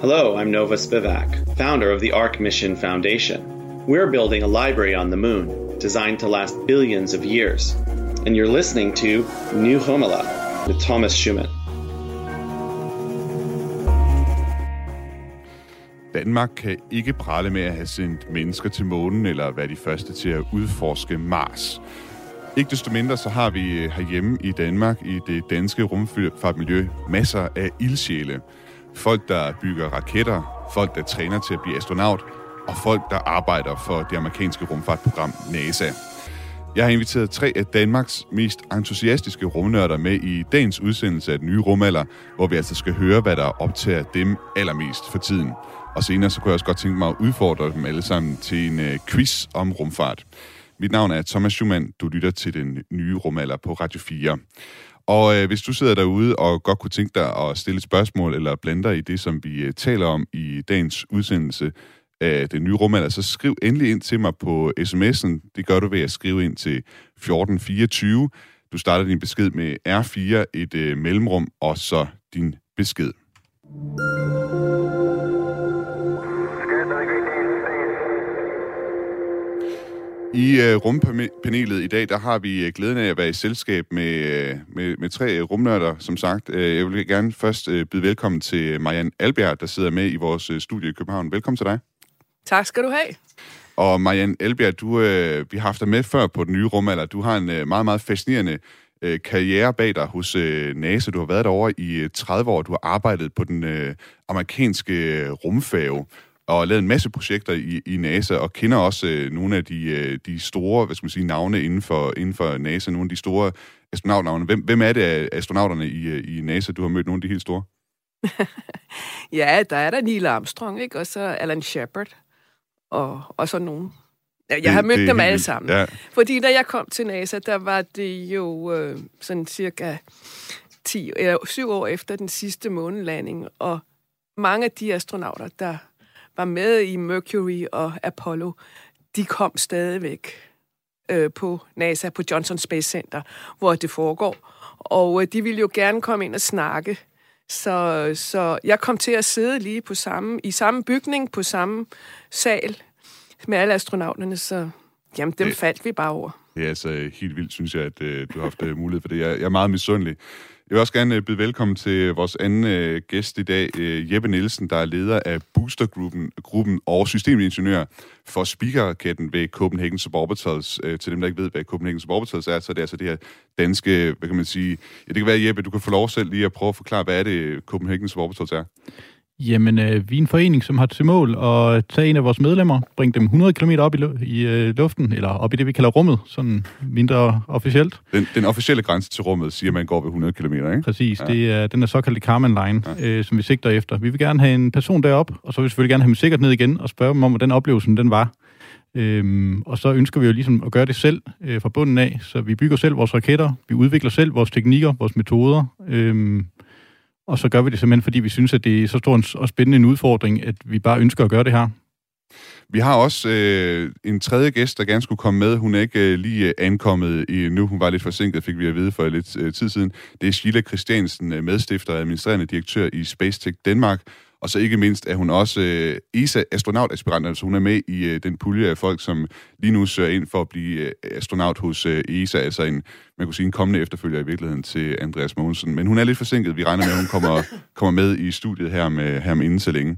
Hello, I'm Nova Spivak, founder of the Ark Mission Foundation. We're building a library on the moon designed to last billions of years. And you're listening to New Homela with Thomas Schumann. Danmark kan ikke prale med at have sendt mennesker til månen eller være de første til at udforske Mars. Ikke desto mindre så har vi eh, herhjemme i Danmark, i det danske rumfartmiljø, masser af ildsjæle. Folk, der bygger raketter, folk, der træner til at blive astronaut, og folk, der arbejder for det amerikanske rumfartprogram NASA. Jeg har inviteret tre af Danmarks mest entusiastiske rumnørder med i dagens udsendelse af den nye rumalder, hvor vi altså skal høre, hvad der optager dem allermest for tiden. Og senere så kunne jeg også godt tænke mig at udfordre dem alle sammen til en øh, quiz om rumfart. Mit navn er Thomas Schumann. Du lytter til den nye rumalder på Radio 4. Og øh, hvis du sidder derude og godt kunne tænke dig at stille et spørgsmål eller blande dig i det, som vi øh, taler om i dagens udsendelse af den nye rumalder, så skriv endelig ind til mig på sms'en. Det gør du ved at skrive ind til 1424. Du starter din besked med R4, et øh, mellemrum, og så din besked. I uh, rumpanelet i dag, der har vi uh, glæden af at være i selskab med, uh, med, med tre rumnørder, som sagt. Uh, jeg vil gerne først uh, byde velkommen til Marianne Albjerg, der sidder med i vores studie i København. Velkommen til dig. Tak skal du have. Og Marianne Albjerg, du, uh, vi har haft dig med før på den nye rumalder. Du har en uh, meget, meget fascinerende karriere bag dig hos uh, NASA. Du har været derovre i uh, 30 år. Du har arbejdet på den amerikanske rumfærge og lavet en masse projekter i, i NASA, og kender også øh, nogle af de, øh, de store, hvad skal man sige, navne inden for, inden for NASA, nogle af de store astronautnavne. Hvem, hvem er det af astronauterne i, øh, i NASA, du har mødt nogle af de helt store? ja, der er der Neil Armstrong, ikke? Og så Alan Shepard, og, og så nogen. Jeg det, har mødt dem alle sammen. Ja. Fordi da jeg kom til NASA, der var det jo øh, sådan cirka 10, eller 7 år efter den sidste månelanding, og mange af de astronauter, der var med i Mercury og Apollo, de kom stadigvæk øh, på NASA, på Johnson Space Center, hvor det foregår. Og øh, de ville jo gerne komme ind og snakke. Så, så jeg kom til at sidde lige på samme, i samme bygning, på samme sal med alle astronauterne, så jamen, dem det, faldt vi bare over. Det er altså helt vildt, synes jeg, at øh, du har haft øh, mulighed for det. Jeg, jeg er meget misundelig. Jeg vil også gerne øh, byde velkommen til vores anden øh, gæst i dag, øh, Jeppe Nielsen, der er leder af Boostergruppen gruppen og systemingeniør for speakerraketten ved Copenhagen Suborbitals. Øh, til dem, der ikke ved, hvad Copenhagen Suborbitals er, så det er altså det her danske, hvad kan man sige... Ja, det kan være, Jeppe, du kan få lov selv lige at prøve at forklare, hvad er det, Copenhagen Suborbitals er? Jamen, øh, vi er en forening, som har til mål at tage en af vores medlemmer, bringe dem 100 km op i, i øh, luften, eller op i det, vi kalder rummet, sådan mindre officielt. Den, den officielle grænse til rummet siger, man går ved 100 km, ikke? Præcis. Ja. Det er den er såkaldte Karman Line, ja. øh, som vi sigter efter. Vi vil gerne have en person derop, og så vil vi selvfølgelig gerne have dem sikkert ned igen, og spørge dem om, hvordan oplevelsen den var. Øhm, og så ønsker vi jo ligesom at gøre det selv øh, fra bunden af, så vi bygger selv vores raketter, vi udvikler selv vores teknikker, vores metoder, øhm, og så gør vi det simpelthen, fordi vi synes, at det er så stor en, og spændende en udfordring, at vi bare ønsker at gøre det her. Vi har også øh, en tredje gæst, der gerne skulle komme med. Hun er ikke øh, lige øh, ankommet i nu. Hun var lidt forsinket, fik vi at vide for lidt øh, tid siden. Det er Sheila Christiansen, øh, medstifter og administrerende direktør i Spacetech Danmark. Og så ikke mindst er hun også øh, ESA-astronautaspirant, altså hun er med i øh, den pulje af folk, som lige nu søger ind for at blive øh, astronaut hos øh, ESA, altså en, man kunne sige en kommende efterfølger i virkeligheden til Andreas Mogensen. Men hun er lidt forsinket. Vi regner med, at hun kommer, kommer med i studiet her med, her med inden så længe.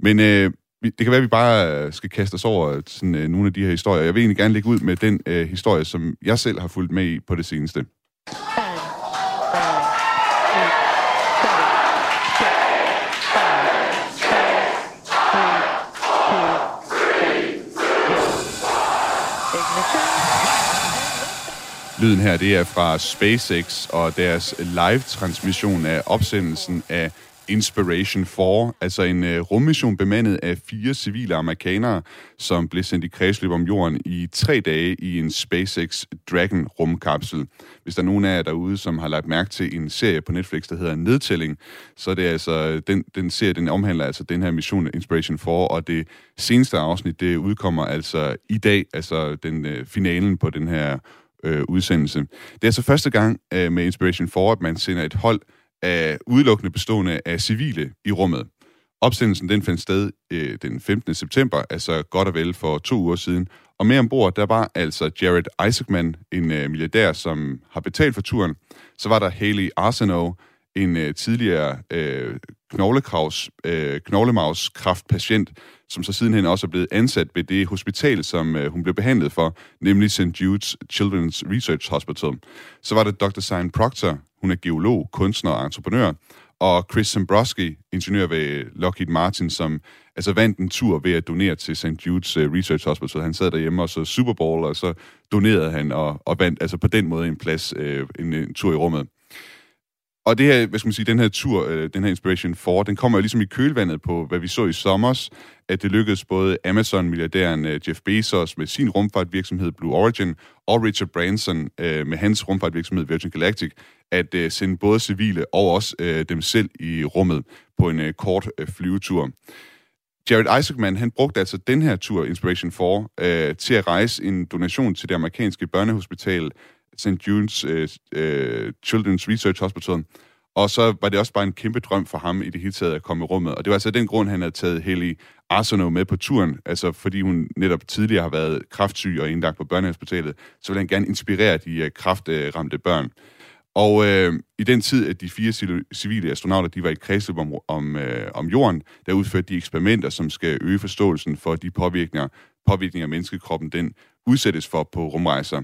Men øh, det kan være, at vi bare skal kaste os over sådan, øh, nogle af de her historier. Jeg vil egentlig gerne lægge ud med den øh, historie, som jeg selv har fulgt med i på det seneste. Lyden her, det er fra SpaceX og deres live-transmission af opsendelsen af Inspiration 4, altså en uh, rummission bemandet af fire civile amerikanere, som blev sendt i kredsløb om jorden i tre dage i en SpaceX Dragon rumkapsel. Hvis der er nogen af jer derude, som har lagt mærke til en serie på Netflix, der hedder Nedtælling, så er det altså, øh, den, den serie, den omhandler altså den her mission Inspiration 4, og det seneste afsnit, det udkommer altså i dag, altså den uh, finalen på den her øh, udsendelse. Det er altså første gang øh, med Inspiration 4, at man sender et hold af udelukkende bestående af civile i rummet. Opsendelsen den fandt sted øh, den 15. september, altså godt og vel for to uger siden. Og med ombord, der var altså Jared Isaacman, en øh, milliardær, som har betalt for turen. Så var der Haley Arsenault, en øh, tidligere øh, knoglekravs, øh, knoglemavskræftpatient, som så sidenhen også er blevet ansat ved det hospital, som øh, hun blev behandlet for, nemlig St. Jude's Children's Research Hospital. Så var det Dr. Simon Proctor, hun er geolog, kunstner og entreprenør, og Chris Zembroski, ingeniør ved Lockheed Martin, som altså vandt en tur ved at donere til St. Jude's øh, Research Hospital. Han sad derhjemme og så Super Bowl, og så donerede han og, og vandt altså på den måde en plads, øh, en, en tur i rummet. Og det her, hvad skal man sige, den her tur, øh, den her Inspiration 4, den kommer jo ligesom i kølvandet på, hvad vi så i sommer, at det lykkedes både Amazon-milliardæren øh, Jeff Bezos med sin rumfartvirksomhed Blue Origin, og Richard Branson øh, med hans rumfartvirksomhed Virgin Galactic, at sende både civile og også dem selv i rummet på en kort flyvetur. Jared Isaacman, han brugte altså den her tur, Inspiration 4, øh, til at rejse en donation til det amerikanske børnehospital, St. Jude's øh, øh, Children's Research Hospital. Og så var det også bare en kæmpe drøm for ham i det hele taget at komme i rummet. Og det var altså den grund, han havde taget Heli Arsenault med på turen, altså fordi hun netop tidligere har været kraftsyg og indlagt på børnehospitalet, så ville han gerne inspirere de uh, kraftramte børn. Og øh, i den tid, at de fire civile astronauter de var i kredsløb om, om, øh, om jorden, der udførte de eksperimenter, som skal øge forståelsen for de påvirkninger, påvirkninger menneskekroppen den udsættes for på rumrejser.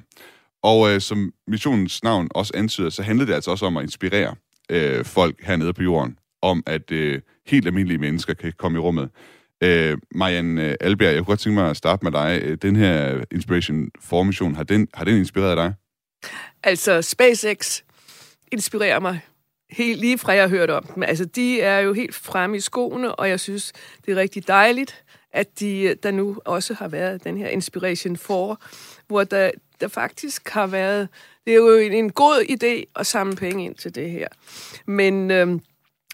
Og øh, som missionens navn også antyder, så handlede det altså også om at inspirere øh, folk hernede på jorden, om at øh, helt almindelige mennesker kan komme i rummet. Øh, Marianne øh, jeg kunne godt tænke mig at starte med dig. Øh, den her Inspiration for Mission, har den, har den inspireret dig? Altså, SpaceX inspirerer mig helt lige fra jeg hørte om dem. Altså, de er jo helt fremme i skoene, og jeg synes, det er rigtig dejligt, at de, øh, der nu også har været den her Inspiration for, hvor der, der faktisk har været... Det er jo en, en god idé at samle penge ind til det her. Men... Øhm,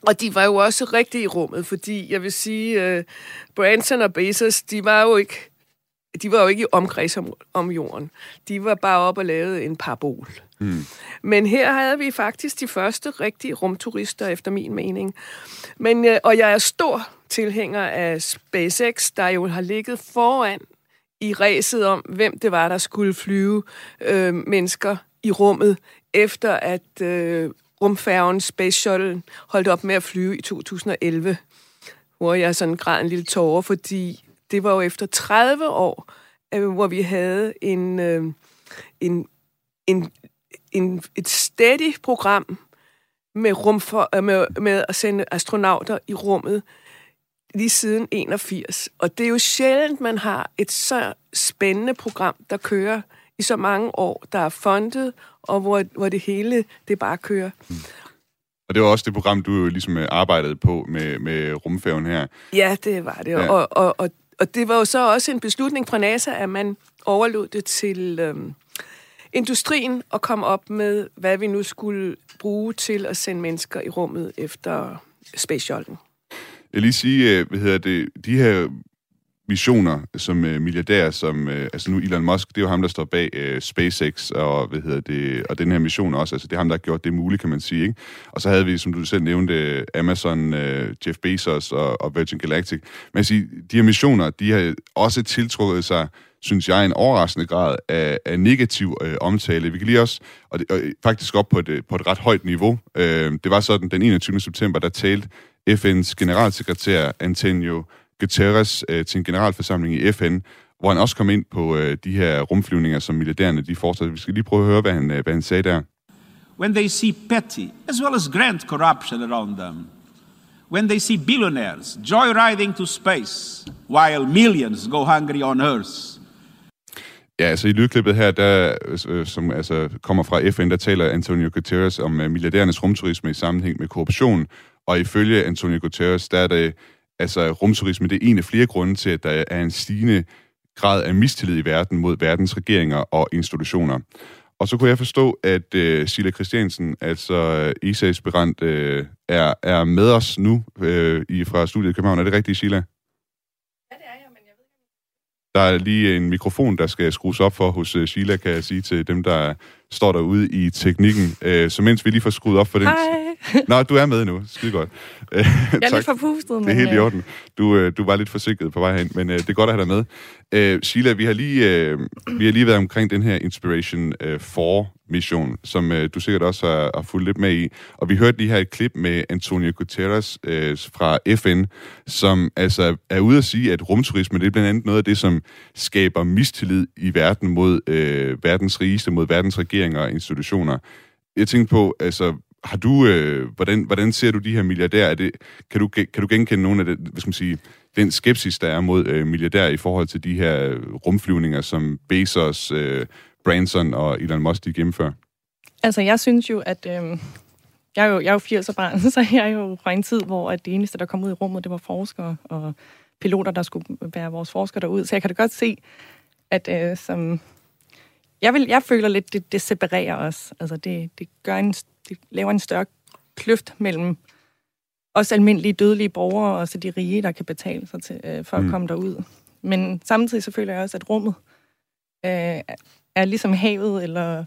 og de var jo også rigtig i rummet, fordi jeg vil sige, uh, Branson og Bezos, de var jo ikke de var jo ikke i omkreds om, om jorden. De var bare op og lavede en parabol. Mm. Men her havde vi faktisk de første rigtige rumturister, efter min mening. Men, øh, og jeg er stor tilhænger af SpaceX, der jo har ligget foran i ræset om, hvem det var, der skulle flyve øh, mennesker i rummet, efter at øh, rumfærgen Space Shuttle holdt op med at flyve i 2011, hvor jeg sådan græd en lille tårer, fordi det var jo efter 30 år, øh, hvor vi havde en, øh, en, en, en, et steady program med, rum for, øh, med, med at sende astronauter i rummet lige siden 81. Og det er jo sjældent, man har et så spændende program, der kører i så mange år, der er fundet, og hvor, hvor det hele, det bare kører. Mm. Og det var også det program, du ligesom øh, arbejdede på med, med rumfærgen her. Ja, det var det. Ja. Og, og, og og det var jo så også en beslutning fra NASA, at man overlod det til øhm, industrien at komme op med, hvad vi nu skulle bruge til at sende mennesker i rummet efter Space Shuttle. Jeg lige sige, øh, hvad hedder det, de her missioner som øh, milliardær, som øh, altså nu Elon Musk, det er jo ham, der står bag øh, SpaceX og hvad hedder det, og den her mission også, altså det er ham, der har gjort det muligt, kan man sige, ikke? Og så havde vi, som du selv nævnte, Amazon, øh, Jeff Bezos og, og Virgin Galactic. Men sige, de her missioner, de har også tiltrukket sig synes jeg, en overraskende grad af, af negativ øh, omtale. Vi kan lige også, og, det, og øh, faktisk op på et, øh, på et ret højt niveau. Øh, det var sådan, den 21. september, der talte FN's generalsekretær Antonio Guterres øh, til en generalforsamling i FN, hvor han også kom ind på øh, de her rumflyvninger, som milliardærerne de fortsætter. Vi skal lige prøve at høre, hvad han, øh, hvad han sagde der. When they see petty as well as grand corruption around them, when they see billionaires joyriding to space while millions go hungry on Earth, Ja, altså i lydklippet her, der, øh, som altså kommer fra FN, der taler Antonio Guterres om uh, milliardærernes rumturisme i sammenhæng med korruption, og ifølge Antonio Guterres, der er det altså rumturisme, det er en af flere grunde til, at der er en stigende grad af mistillid i verden mod verdens regeringer og institutioner. Og så kunne jeg forstå, at øh, Sila Christiansen, altså ESA-aspirant, øh, er, er med os nu øh, i, fra studiet i København. Er det rigtigt, Sila? Ja, det er jeg, men jeg ved ikke... Der er lige en mikrofon, der skal skrues op for hos uh, Sheila, kan jeg sige til dem, der står derude i teknikken. Øh, så mens vi lige får skruet op for den... Hej. Nå, du er med nu. Skide godt. jeg er lidt forpustet, men... Det er helt i øh, orden. Du, øh, du var lidt forsikret på vej hen, men øh, det er godt at have dig med. Øh, Sheila, vi har, lige, øh, vi har lige været omkring den her Inspiration øh, 4 mission, som øh, du sikkert også har, har fulgt lidt med i. Og vi hørte lige her et klip med Antonio Guterres øh, fra FN, som altså er ude at sige, at rumturisme det er blandt andet noget af det, som skaber mistillid i verden mod øh, verdens rigeste, mod verdens regeringer og institutioner. Jeg tænkte på, altså, har du, øh, hvordan, hvordan ser du de her milliardærer? Er det, kan, du, kan du genkende nogle af det, hvad skal man sige, den skepsis, der er mod øh, milliardærer i forhold til de her rumflyvninger, som Bezos, øh, Branson og Elon Musk de gennemfører? Altså, jeg synes jo, at... Øh, jeg er jo, jeg er jo 80'er barn, så jeg er jo fra en tid, hvor at det eneste, der kom ud i rummet, det var forskere og piloter, der skulle være vores forskere derud. Så jeg kan da godt se, at øh, som... Jeg, vil, jeg føler lidt, det, det separerer os. Altså, det, det, gør en, det laver en større kløft mellem os almindelige dødelige borgere og så de rige, der kan betale sig til, øh, for at mm. komme derud. Men samtidig så føler jeg også, at rummet øh, er ligesom havet eller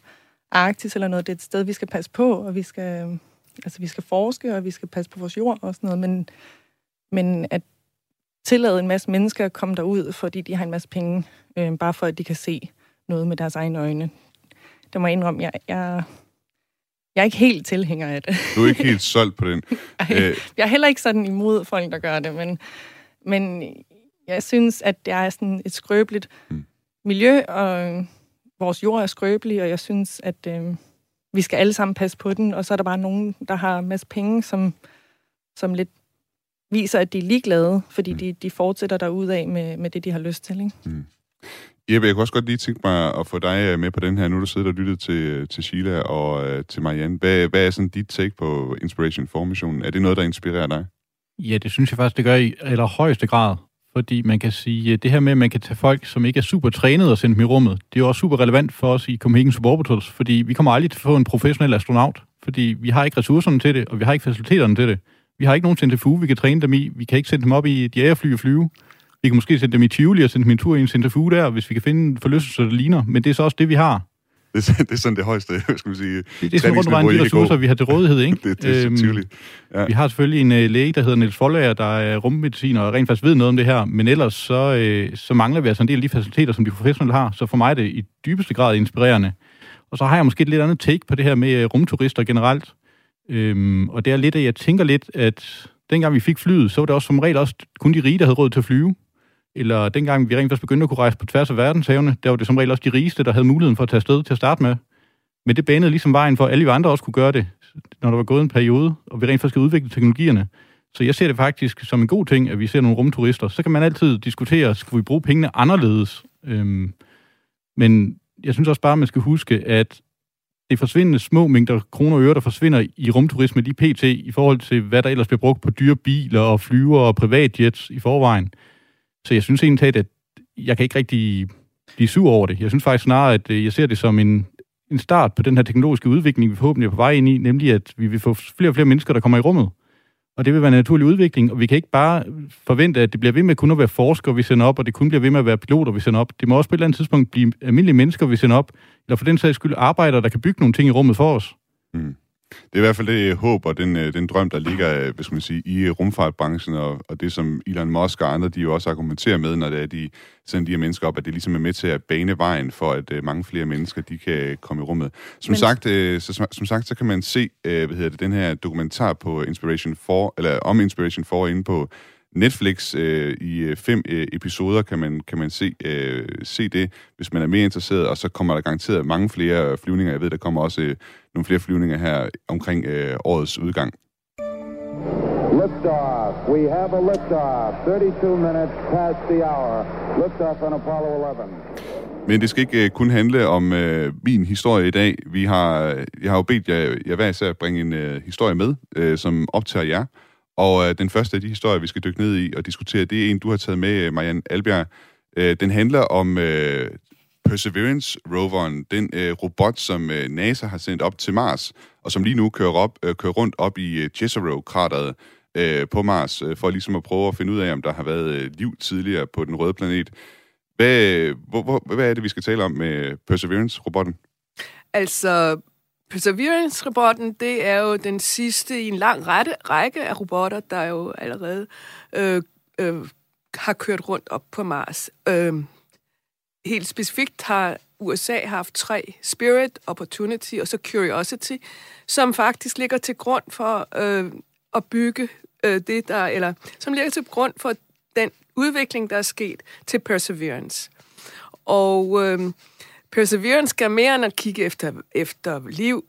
Arktis eller noget. Det er et sted, vi skal passe på, og vi skal, altså, vi skal forske, og vi skal passe på vores jord og sådan noget. Men, men at tillade en masse mennesker at komme derud, fordi de har en masse penge, øh, bare for at de kan se noget med deres egne øjne. Det må jeg indrømme, jeg, jeg, jeg er ikke helt tilhænger af det. Du er ikke helt solgt på den? Ej, jeg er heller ikke sådan imod folk, der gør det, men, men jeg synes, at det er sådan et skrøbeligt hmm. miljø, og vores jord er skrøbelig, og jeg synes, at øh, vi skal alle sammen passe på den, og så er der bare nogen, der har en masse penge, som, som lidt viser, at de er ligeglade, fordi mm. de, de fortsætter af med, med det, de har lyst til. Ikke? Mm. Jeppe, jeg kunne også godt lige tænke mig at få dig øh, med på den her, nu du sidder og lytter til, til Sheila og uh, til Marianne. Hvad, hvad er sådan dit take på Inspiration 4-missionen? Er det noget, der inspirerer dig? Ja, det synes jeg faktisk, det gør i allerhøjeste grad. Fordi man kan sige, øh, det her med, at man kan tage folk, som ikke er super trænet og sende dem i rummet, det er jo også super relevant for os i Copenhagen Suborbitals, fordi vi kommer aldrig til at få en professionel astronaut, fordi vi har ikke ressourcerne til det, og vi har ikke faciliteterne til det. Vi har ikke nogen centrifuge, vi kan træne dem i. Vi kan ikke sende dem op i et jægerfly og flyve. Vi kan måske sende dem i Tivoli og sende dem en tur i en centrifuge der, hvis vi kan finde en forlystelse, der ligner. Men det er så også det, vi har. Det, er, det er sådan det højeste, man sige, Det, det er sådan rundt de ressourcer, vi har til rådighed, ikke? det, det er øhm, ja. Vi har selvfølgelig en uh, læge, der hedder Niels Forlager, der er rummedicin og rent faktisk ved noget om det her, men ellers så, uh, så mangler vi altså en del af de faciliteter, som de professionelle har, så for mig er det i dybeste grad inspirerende. Og så har jeg måske et lidt andet take på det her med uh, rumturister generelt, øhm, og det er lidt, at jeg tænker lidt, at dengang vi fik flyet, så var det også som regel også kun de rige, der havde råd til at flyve eller dengang vi rent faktisk begyndte at kunne rejse på tværs af verdenshavene, der var det som regel også de rigeste, der havde muligheden for at tage sted til at starte med. Men det banede ligesom vejen for, at alle vi andre også kunne gøre det, når der var gået en periode, og vi rent faktisk havde udviklet teknologierne. Så jeg ser det faktisk som en god ting, at vi ser nogle rumturister. Så kan man altid diskutere, skal vi bruge pengene anderledes? Øhm, men jeg synes også bare, at man skal huske, at det forsvindende små mængder kroner og øre, der forsvinder i rumturisme lige pt. i forhold til, hvad der ellers bliver brugt på dyre biler og flyver og privatjets i forvejen. Så jeg synes egentlig, at jeg kan ikke rigtig blive sur over det. Jeg synes faktisk snarere, at øh, jeg ser det som en, en start på den her teknologiske udvikling, vi forhåbentlig er på vej ind i, nemlig at vi vil få flere og flere mennesker, der kommer i rummet. Og det vil være en naturlig udvikling, og vi kan ikke bare forvente, at det bliver ved med kun at være forskere, vi sender op, og det kun bliver ved med at være piloter, vi sender op. Det må også på et eller andet tidspunkt blive almindelige mennesker, vi sender op, eller for den sags skyld arbejdere, der kan bygge nogle ting i rummet for os. Mm. Det er i hvert fald det håb og den, øh, den drøm, der ligger øh, skal man sige, i rumfartbranchen, og, og det, som Elon Musk og andre, de jo også argumenterer med, når det er, de sender de her mennesker op, at det ligesom er med til at bane vejen for, at mange flere mennesker, de kan komme i rummet. Som, Men... sagt, så, som sagt, så kan man se hvad hedder det, den her dokumentar på Inspiration 4, eller om Inspiration 4 inde på Netflix øh, i øh, fem øh, episoder kan man, kan man se, øh, se det, hvis man er mere interesseret, og så kommer der garanteret mange flere flyvninger. Jeg ved, der kommer også øh, nogle flere flyvninger her omkring øh, årets udgang. Liftoff. We have a liftoff. 32 minutes past the hour. Liftoff on Apollo 11. Men det skal ikke uh, kun handle om uh, min historie i dag. Vi har, jeg har jo bedt jer, jeg hver især at bringe en uh, historie med, uh, som optager jer. Og øh, den første af de historier, vi skal dykke ned i og diskutere, det er en, du har taget med, øh, Marianne Albjerg. Øh, den handler om øh, Perseverance-roveren, den øh, robot, som øh, NASA har sendt op til Mars, og som lige nu kører, op, øh, kører rundt op i øh, Jezero-krateret øh, på Mars, øh, for ligesom at prøve at finde ud af, om der har været øh, liv tidligere på den røde planet. Hvad, øh, hvor, hvor, hvad er det, vi skal tale om med Perseverance-robotten? Altså, Perseverance-robotten, det er jo den sidste i en lang rette, række af robotter, der jo allerede øh, øh, har kørt rundt op på Mars. Øh, helt specifikt har USA haft tre, Spirit, Opportunity og så Curiosity, som faktisk ligger til grund for øh, at bygge øh, det, der, eller som ligger til grund for den udvikling, der er sket til Perseverance. Og øh, Perseverance skal mere end at kigge efter, efter liv.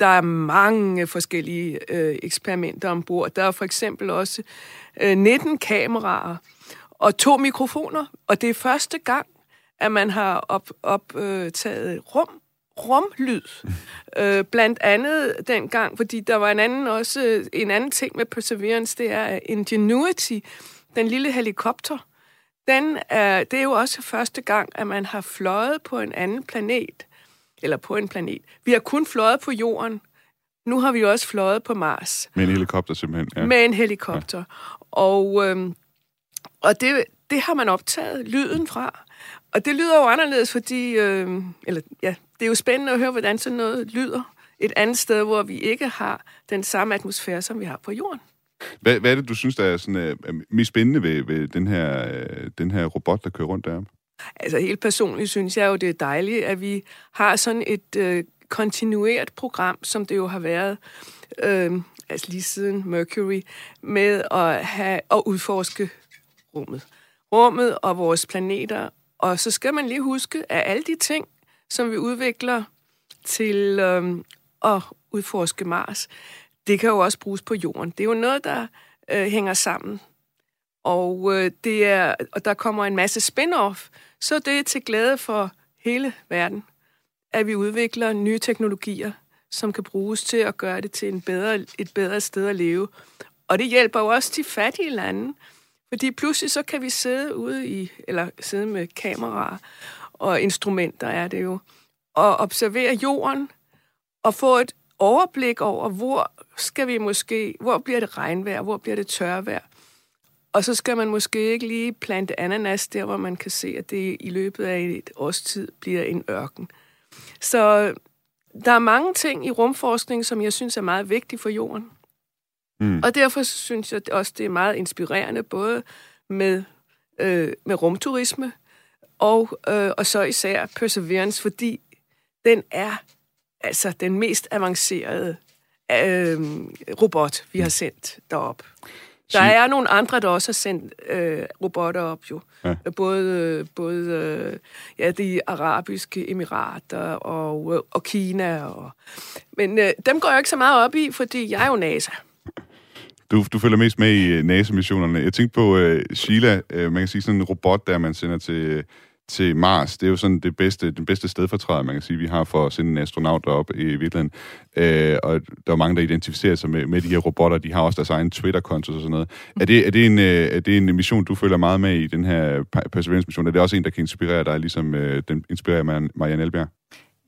Der er mange forskellige øh, eksperimenter ombord. Der er for eksempel også øh, 19 kameraer og to mikrofoner, og det er første gang, at man har optaget op, øh, rum rumlyd. øh, blandt andet dengang, fordi der var en anden også en anden ting med Perseverance, det er Ingenuity, den lille helikopter. Den er, det er jo også første gang, at man har fløjet på en anden planet, eller på en planet. Vi har kun fløjet på jorden. Nu har vi også fløjet på Mars. Med en helikopter simpelthen? Ja. Med en helikopter. Ja. Og, øhm, og det, det har man optaget lyden fra. Og det lyder jo anderledes, fordi... Øh, eller, ja, det er jo spændende at høre, hvordan sådan noget lyder et andet sted, hvor vi ikke har den samme atmosfære, som vi har på jorden. Hvad, hvad er det, du synes, der er, sådan, uh, mest spændende ved, ved den, her, uh, den her robot, der kører rundt der? Altså helt personligt synes jeg jo, det er dejligt, at vi har sådan et øh, kontinueret program, som det jo har været øh, altså lige siden Mercury, med at, have, at udforske rummet. Rummet og vores planeter. Og så skal man lige huske, at alle de ting, som vi udvikler til øh, at udforske Mars, det kan jo også bruges på jorden. Det er jo noget, der øh, hænger sammen. Og, øh, det er, og der kommer en masse spin-off, så det er til glæde for hele verden, at vi udvikler nye teknologier, som kan bruges til at gøre det til en bedre, et bedre sted at leve. Og det hjælper jo også de fattige lande, fordi pludselig så kan vi sidde ude i, eller sidde med kameraer og instrumenter er det jo, og observere jorden og få et overblik over, hvor skal vi måske, hvor bliver det regnvejr, hvor bliver det tørvejr. Og så skal man måske ikke lige plante ananas der, hvor man kan se, at det i løbet af et års tid bliver en ørken. Så der er mange ting i rumforskning, som jeg synes er meget vigtige for jorden. Mm. Og derfor synes jeg også, det er meget inspirerende, både med, øh, med rumturisme, og, øh, og så især Perseverance, fordi den er altså den mest avancerede øh, robot, vi har sendt derop. Der er nogle andre, der også har sendt øh, robotter op, jo. Ja. Både, både øh, ja, de arabiske emirater og, og Kina. Og, men øh, dem går jeg ikke så meget op i, fordi jeg er jo NASA. Du, du følger mest med i NASA-missionerne. Jeg tænkte på uh, Sheila, uh, man kan sige sådan en robot, der man sender til til Mars. Det er jo sådan det bedste, den bedste stedfortræder, man kan sige, vi har for at sende en astronaut op i virkeligheden. Øh, og der er mange, der identificerer sig med, med de her robotter. De har også deres egen Twitter-konto og sådan noget. Er det, er, det en, øh, er det en mission, du følger meget med i, den her Perseverance-mission? Er det også en, der kan inspirere dig, ligesom øh, den inspirerer Marianne Elbjerg?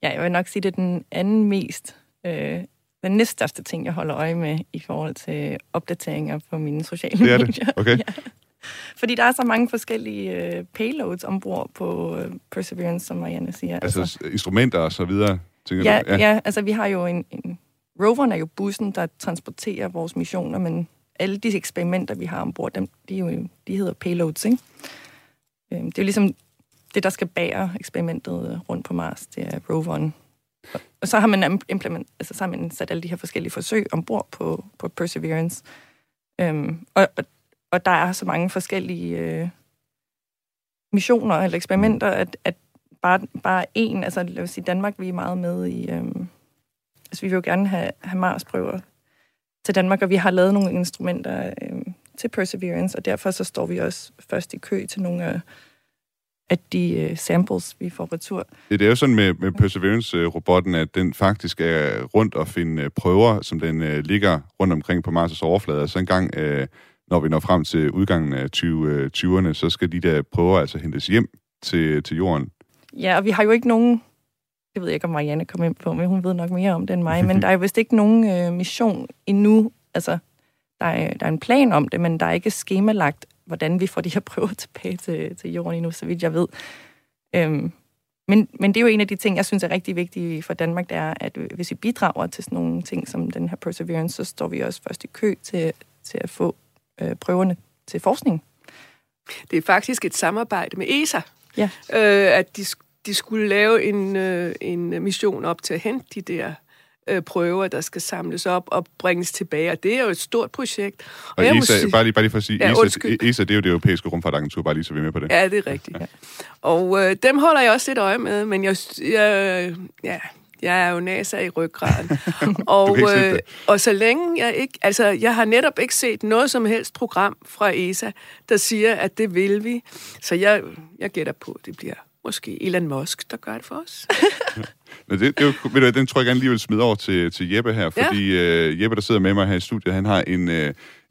Ja, jeg vil nok sige, det er den anden mest øh, den næststørste ting, jeg holder øje med i forhold til opdateringer på mine sociale medier. Det er det? Okay. ja. Fordi der er så mange forskellige øh, payloads ombord på øh, Perseverance, som Marianne siger. Altså, altså instrumenter og så videre, tænker ja, du? Ja, ja, altså vi har jo en, en... Roveren er jo bussen, der transporterer vores missioner, men alle de eksperimenter, vi har ombord, dem, de, er jo, de hedder payloads, ikke? Øh, det er jo ligesom det, der skal bære eksperimentet rundt på Mars, det er roveren. Og så har man implement, altså så har man sat alle de her forskellige forsøg ombord på, på Perseverance. Øhm, og, og og der er så mange forskellige øh, missioner eller eksperimenter, at, at bare, bare en, altså lad os sige, Danmark, vi er meget med i, øh, altså vi vil jo gerne have, have Mars-prøver til Danmark, og vi har lavet nogle instrumenter øh, til Perseverance, og derfor så står vi også først i kø til nogle af, af de øh, samples, vi får retur. Det er jo sådan med, med Perseverance-robotten, at den faktisk er rundt og finde øh, prøver, som den øh, ligger rundt omkring på Mars' overflade. Altså en gang Øh, når vi når frem til udgangen af 2020'erne, øh, så skal de der prøver altså hentes hjem til, til jorden. Ja, og vi har jo ikke nogen, det ved jeg ikke, om Marianne kommer ind på, men hun ved nok mere om det end mig, men der er vist ikke nogen øh, mission endnu. Altså, der er, der er en plan om det, men der er ikke skemalagt, hvordan vi får de her prøver tilbage til, til jorden endnu, så vidt jeg ved. Øhm, men, men det er jo en af de ting, jeg synes er rigtig vigtige for Danmark, det er, at hvis vi bidrager til sådan nogle ting som den her Perseverance, så står vi også først i kø til, til at få øh, prøverne til forskning. Det er faktisk et samarbejde med ESA, ja. øh, at de, de skulle lave en, øh, en mission op til at hente de der øh, prøver, der skal samles op og bringes tilbage, og det er jo et stort projekt. Og, og ESA, sige, bare, lige, bare lige for at sige, ja, ESA, ESA, det er jo det europæiske rumfartagentur, bare lige så vi er med på det. Ja, det er rigtigt. Ja. Og øh, dem holder jeg også lidt øje med, men jeg, jeg, ja, jeg er jo NASA i ryggraden. og, øh, og så længe jeg ikke... Altså, jeg har netop ikke set noget som helst program fra ESA, der siger, at det vil vi. Så jeg, jeg gætter på, at det bliver måske Elon Musk, der gør det for os. Men det, det ved du, den tror jeg gerne lige vil smide over til, til Jeppe her, fordi ja. uh, Jeppe, der sidder med mig her i studiet, han har en, uh,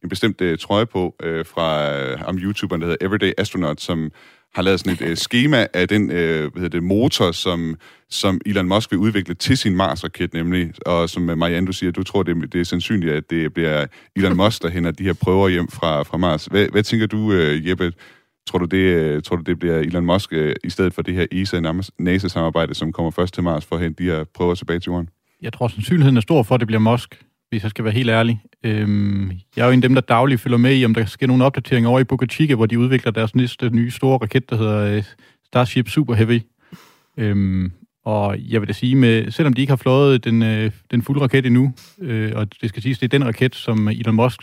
en bestemt uh, trøje på uh, fra uh, om YouTuberen, der hedder Everyday Astronaut, som har lavet sådan et øh, schema af den øh, hvad hedder det, motor, som, som Elon Musk vil udvikle til sin Mars-raket, nemlig. Og som øh, Marianne, du siger, du tror, det, det er sandsynligt, at det bliver Elon Musk, der henter de her prøver hjem fra, fra Mars. Hvad, hvad tænker du, øh, Jeppe? Tror du, det, øh, tror du, det bliver Elon Musk øh, i stedet for det her ESA-NASA-samarbejde, som kommer først til Mars for at hente de her prøver tilbage til jorden? Jeg tror, sandsynligheden er stor for, at det bliver Musk, hvis jeg skal være helt ærlig. Øhm, jeg er jo en af dem, der dagligt følger med i, om der sker nogle opdateringer over i Boca Chica, hvor de udvikler deres næste nye store raket, der hedder øh, Starship Super Heavy. Øhm, og jeg vil da sige, med, selvom de ikke har flået den, øh, den fulde raket endnu, øh, og det skal siges, det er den raket, som Elon Musk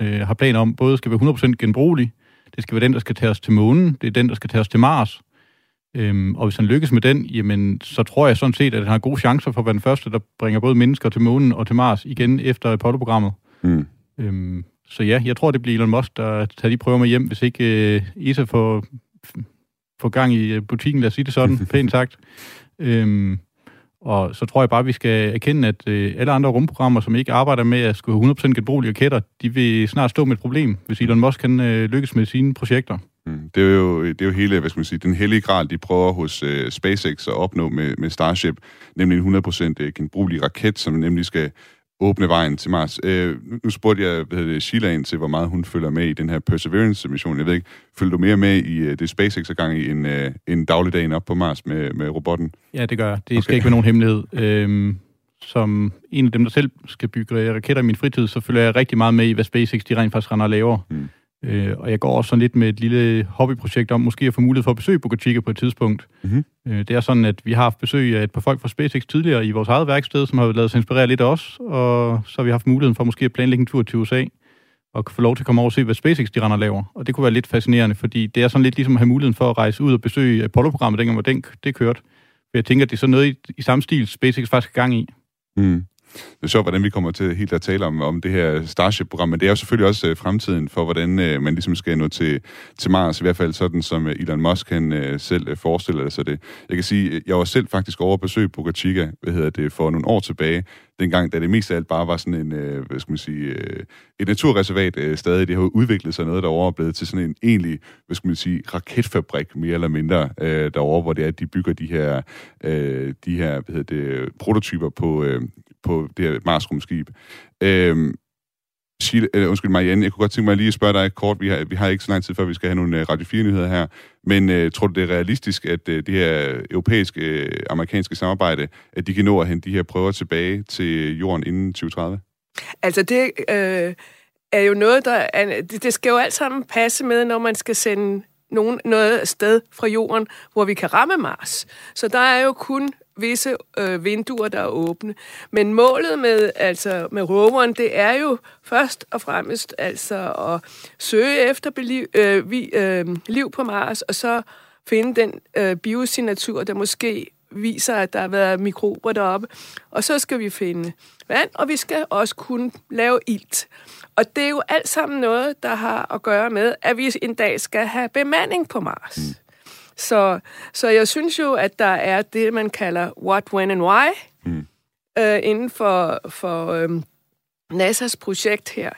øh, har planer om, både skal være 100% genbrugelig, det skal være den, der skal tage os til månen. Det er den, der skal tage os til Mars. Øhm, og hvis han lykkes med den, jamen, så tror jeg sådan set, at han har gode chancer for at være den første, der bringer både mennesker til månen og til Mars igen efter Apollo-programmet. Mm. Øhm, så ja, jeg tror, det bliver Elon Musk, der tager de prøver med hjem, hvis ikke øh, ESA får, får gang i øh, butikken, lad os sige det sådan, pænt sagt. Øhm, og så tror jeg bare, at vi skal erkende, at øh, alle andre rumprogrammer, som ikke arbejder med at skulle have 100% genbrugelige raketter, de vil snart stå med et problem, hvis Elon Musk kan øh, lykkes med sine projekter. Mm. Det, er jo, det er jo hele, hvad skal man sige, den hellige gral, de prøver hos øh, SpaceX at opnå med, med Starship, nemlig en 100% øh, genbrugelig raket, som nemlig skal åbne vejen til Mars. Øh, nu spurgte jeg hvad det, Sheila ind til, hvor meget hun følger med i den her Perseverance-mission. Jeg ved ikke, følger du mere med i uh, det SpaceX er gang i en, uh, en dagligdagen op på Mars med, med robotten? Ja, det gør jeg. Det okay. skal ikke være nogen hemmelighed. Øhm, som en af dem, der selv skal bygge raketter i min fritid, så følger jeg rigtig meget med i, hvad SpaceX de rent faktisk render og laver. Mm. Øh, og jeg går også sådan lidt med et lille hobbyprojekt om måske at få mulighed for at besøge Boca Chica på et tidspunkt. Mm-hmm. Øh, det er sådan, at vi har haft besøg af et par folk fra SpaceX tidligere i vores eget værksted, som har lavet sig inspirere lidt af os, og så har vi haft muligheden for måske at planlægge en tur til USA og få lov til at komme over og se, hvad SpaceX de render laver. Og det kunne være lidt fascinerende, fordi det er sådan lidt ligesom at have muligheden for at rejse ud og besøge Apollo-programmet, dengang hvor den, det kørte. For jeg tænker, at det er sådan noget i, i samme stil, SpaceX faktisk er gang i. Mm. Det er sjovt, hvordan vi kommer til helt at tale om, om det her Starship-program, men det er jo selvfølgelig også øh, fremtiden for, hvordan øh, man ligesom skal nå til, til Mars, i hvert fald sådan, som øh, Elon Musk han øh, selv øh, forestiller sig det. Jeg kan sige, jeg var selv faktisk over at besøge Boca Chica, hvad hedder det, for nogle år tilbage, dengang, da det mest af alt bare var sådan en, øh, hvad skal man sige, øh, et naturreservat øh, stadig. Det har udviklet sig noget derovre og blevet til sådan en egentlig, hvad skal man sige, raketfabrik mere eller mindre øh, derovre, hvor det er, at de bygger de her, øh, de her hvad hedder det, prototyper på, øh, på det her Mars-rumskib. Øhm, Chile, eller, undskyld Marianne, jeg kunne godt tænke mig lige at spørge dig kort. Vi har, vi har ikke så lang tid før, vi skal have nogle øh, Radio 4-nyheder her. Men øh, tror du, det er realistisk, at øh, det her europæiske, øh, amerikanske samarbejde, at de kan nå at hente de her prøver tilbage til jorden inden 2030? Altså det øh, er jo noget, der... Er, det, det skal jo alt sammen passe med, når man skal sende nogen, noget sted fra jorden, hvor vi kan ramme Mars. Så der er jo kun visse øh, vinduer, der er åbne. Men målet med, altså, med roveren, det er jo først og fremmest altså at søge efter beliv, øh, vi, øh, liv på Mars, og så finde den øh, biosignatur, der måske viser, at der har været mikrober deroppe. Og så skal vi finde vand, og vi skal også kunne lave ilt. Og det er jo alt sammen noget, der har at gøre med, at vi en dag skal have bemanding på Mars. Mm. Så, så jeg synes jo, at der er det, man kalder what, when and why, mm. øh, inden for, for øh, NASA's projekt her.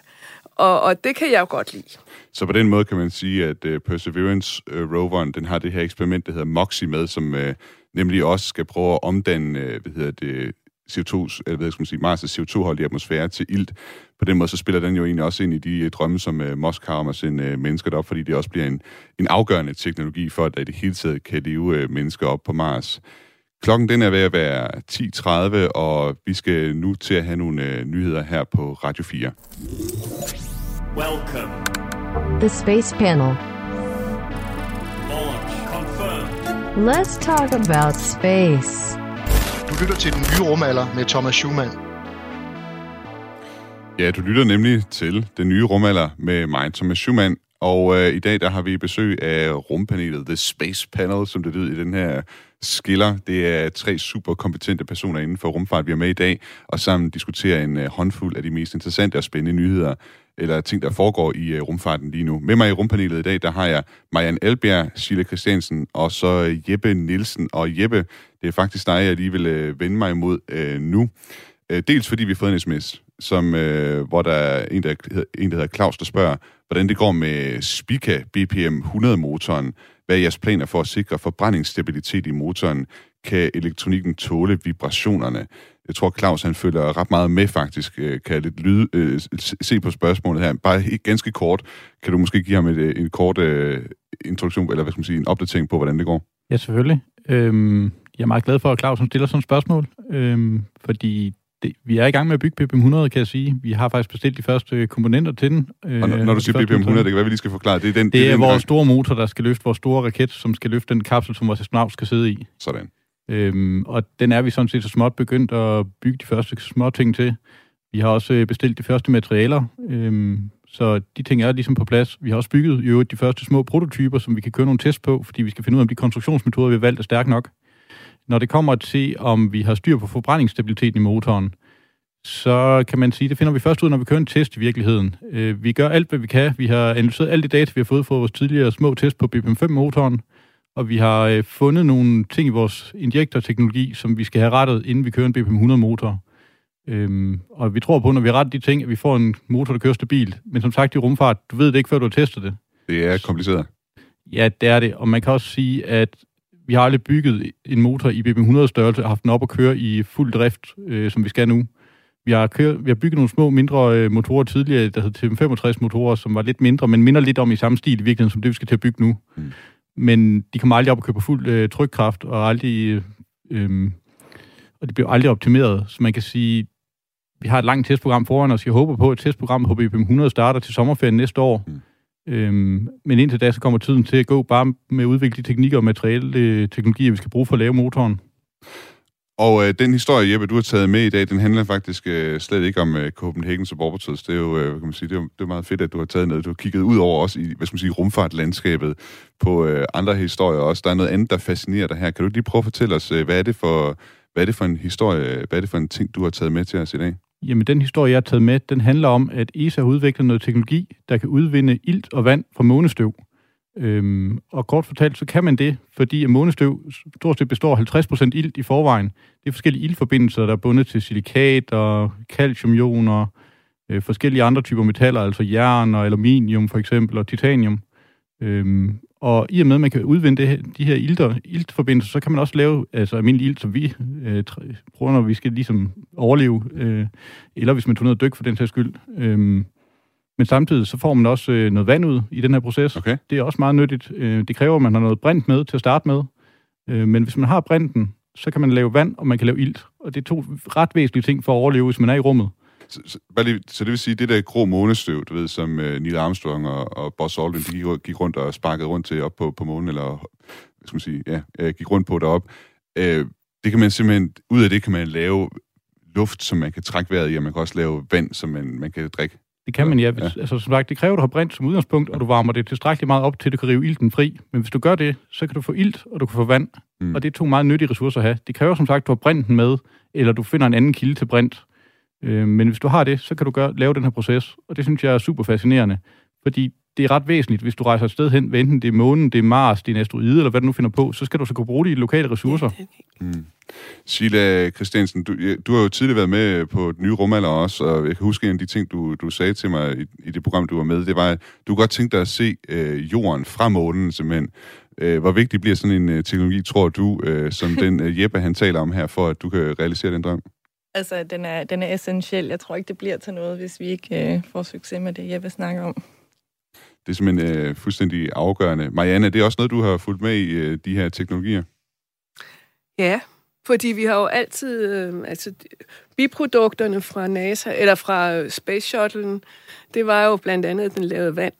Og, og det kan jeg jo godt lide. Så på den måde kan man sige, at uh, Perseverance-roveren, uh, den har det her eksperiment, der hedder MOXIE med, som uh, nemlig også skal prøve at omdanne, uh, hvad hedder det, CO2, eller hvad skal man sige, Mars' CO2-hold i atmosfære til ilt. På den måde så spiller den jo egentlig også ind i de øh, drømme, som uh, Musk har om at sende uh, mennesker derop, fordi det også bliver en, en afgørende teknologi for, at der i det hele taget kan leve uh, mennesker op på Mars. Klokken den er ved at være 10.30, og vi skal nu til at have nogle uh, nyheder her på Radio 4. Welcome. The Space Panel. Launch confirmed. Let's talk about space. Lytter til den nye rumalder med Thomas Schumann. Ja, du lytter nemlig til den nye rumalder med mig, Thomas Schumann. Og øh, i dag der har vi besøg af rumpanelet The Space Panel, som det lyder i den her skiller. Det er tre super kompetente personer inden for rumfart, vi er med i dag, og sammen diskuterer en øh, håndfuld af de mest interessante og spændende nyheder, eller ting, der foregår i øh, rumfarten lige nu. Med mig i rumpanelet i dag, der har jeg Marianne Albjerg, Sille Christiansen og så øh, Jeppe Nielsen. Og Jeppe, det er faktisk dig, jeg lige vil øh, vende mig imod øh, nu. Øh, dels fordi vi har fået en sms, som, øh, hvor der er en der, en, der hedder Claus, der spørger, hvordan det går med Spica BPM 100-motoren. Hvad er jeres planer for at sikre forbrændingsstabilitet i motoren? Kan elektronikken tåle vibrationerne? Jeg tror, Claus han følger ret meget med faktisk. Øh, kan jeg lidt lyde, øh, se på spørgsmålet her. Bare ganske kort. Kan du måske give ham et, øh, en kort øh, introduktion, eller hvad skal man sige, en opdatering på, hvordan det går? Ja, selvfølgelig. Øhm, jeg er meget glad for, at Claus stiller sådan et spørgsmål, øhm, fordi det, vi er i gang med at bygge BPM 100, kan jeg sige. Vi har faktisk bestilt de første komponenter til den. Øh, og når, når du siger BPM 100, det kan være, vi lige skal forklare. Det er, den, det, det er, er den vores gang. store motor, der skal løfte vores store raket, som skal løfte den kapsel, som vores astronaut skal sidde i. Sådan. Øhm, og den er vi sådan set så småt begyndt at bygge de første små ting til. Vi har også øh, bestilt de første materialer, øhm, så de ting er ligesom på plads. Vi har også bygget i øvrigt de første små prototyper, som vi kan køre nogle test på, fordi vi skal finde ud af, om de konstruktionsmetoder, vi har valgt, er stærke nok. Når det kommer til, om vi har styr på forbrændingsstabiliteten i motoren, så kan man sige, det finder vi først ud, når vi kører en test i virkeligheden. Øh, vi gør alt, hvad vi kan. Vi har analyseret alle de data, vi har fået fra vores tidligere små test på BPM5-motoren, og vi har øh, fundet nogle ting i vores injektorteknologi, som vi skal have rettet, inden vi kører en BPM100-motor. Øhm, og vi tror på, når vi retter de ting, at vi får en motor, der kører stabilt. Men som sagt i rumfart, du ved det ikke, før du har testet det. Det er kompliceret. Ja, det er det. Og man kan også sige, at vi har aldrig bygget en motor i BPM100-størrelse og haft den op at køre i fuld drift, øh, som vi skal nu. Vi har, kørt, vi har bygget nogle små, mindre øh, motorer tidligere, der hedder TM65-motorer, som var lidt mindre, men minder lidt om i samme stil i virkeligheden, som det, vi skal til at bygge nu. Mm men de kommer aldrig op og købe fuld øh, trykkraft, og aldrig, øh, og det bliver aldrig optimeret. Så man kan sige, vi har et langt testprogram foran os. Jeg håber på, at testprogrammet på BPM 100 starter til sommerferien næste år. Mm. Øhm, men indtil da, så kommer tiden til at gå bare med at udvikle de teknikker og materielle øh, teknologier, vi skal bruge for at lave motoren. Og øh, den historie, Jeppe, du har taget med i dag, den handler faktisk øh, slet ikke om øh, Copenhagen Suborbitals. Det er jo, øh, kan man sige, det er, det er meget fedt, at du har taget noget. Du har kigget ud over også i, hvad skal man sige, rumfartlandskabet på øh, andre historier også. Der er noget andet, der fascinerer dig her. Kan du lige prøve at fortælle os, øh, hvad er det for, hvad er det for en historie, hvad er det for en ting, du har taget med til os i dag? Jamen, den historie, jeg har taget med, den handler om, at ESA har udviklet noget teknologi, der kan udvinde ilt og vand fra månestøv. Øhm, og kort fortalt, så kan man det, fordi månestøv stort set består af 50% ilt i forvejen. Det er forskellige iltforbindelser, der er bundet til silikat og calciumioner, øh, forskellige andre typer metaller, altså jern og aluminium for eksempel, og titanium. Øhm, og i og med, at man kan udvinde det, de her ilter, iltforbindelser, så kan man også lave altså almindelig ilt, som vi øh, bruger, når vi skal ligesom overleve, øh, eller hvis man tager og dyk for den sags skyld. Øhm, men samtidig så får man også øh, noget vand ud i den her proces. Okay. Det er også meget nyttigt. Øh, det kræver, at man har noget brint med til at starte med. Øh, men hvis man har brinten, så kan man lave vand, og man kan lave ilt. Og det er to ret væsentlige ting for at overleve, hvis man er i rummet. Så, så, lige, så det vil sige, det der grå månestøv, du ved, som uh, Neil Armstrong og, og Buzz Aldrin, de gik, gik rundt og sparkede rundt til op på, på månen, eller hvad skal man sige, ja, gik rundt på derop. Uh, det kan man simpelthen, ud af det kan man lave luft, som man kan trække vejret i, og man kan også lave vand, som man, man kan drikke. Det kan man, ja. Hvis, ja. Altså, som sagt, det kræver, at du har brint som udgangspunkt, og du varmer det tilstrækkeligt meget op, til du kan rive ilten fri. Men hvis du gør det, så kan du få ilt, og du kan få vand. Mm. Og det er to meget nyttige ressourcer at have. Det kræver, som sagt, at du har brinten med, eller du finder en anden kilde til brint. Øh, men hvis du har det, så kan du gøre, lave den her proces. Og det synes jeg er super fascinerende. Fordi det er ret væsentligt, hvis du rejser et sted hen, enten det er månen, det er Mars, det er en asteroide, eller hvad du nu finder på, så skal du så kunne bruge de lokale ressourcer. Mm. Sheila Christiansen, du, du har jo tidligere været med på den nye rumalder også, og jeg kan huske en af de ting, du, du sagde til mig i, i det program, du var med, det var, at du godt tænkte dig at se øh, jorden fra månen, simpelthen. Øh, hvor vigtig bliver sådan en øh, teknologi, tror du, øh, som den øh, Jeppe han taler om her, for at du kan realisere den drøm? Altså, den er, den er essentiel. Jeg tror ikke, det bliver til noget, hvis vi ikke øh, får succes med det, jeg vil snakke om. Det er simpelthen øh, fuldstændig afgørende. Marianne, det er også noget, du har fulgt med i, øh, de her teknologier? Ja, fordi vi har jo altid, øh, altså biprodukterne fra NASA, eller fra øh, Space Shuttle'en, det var jo blandt andet, at den lavede vand.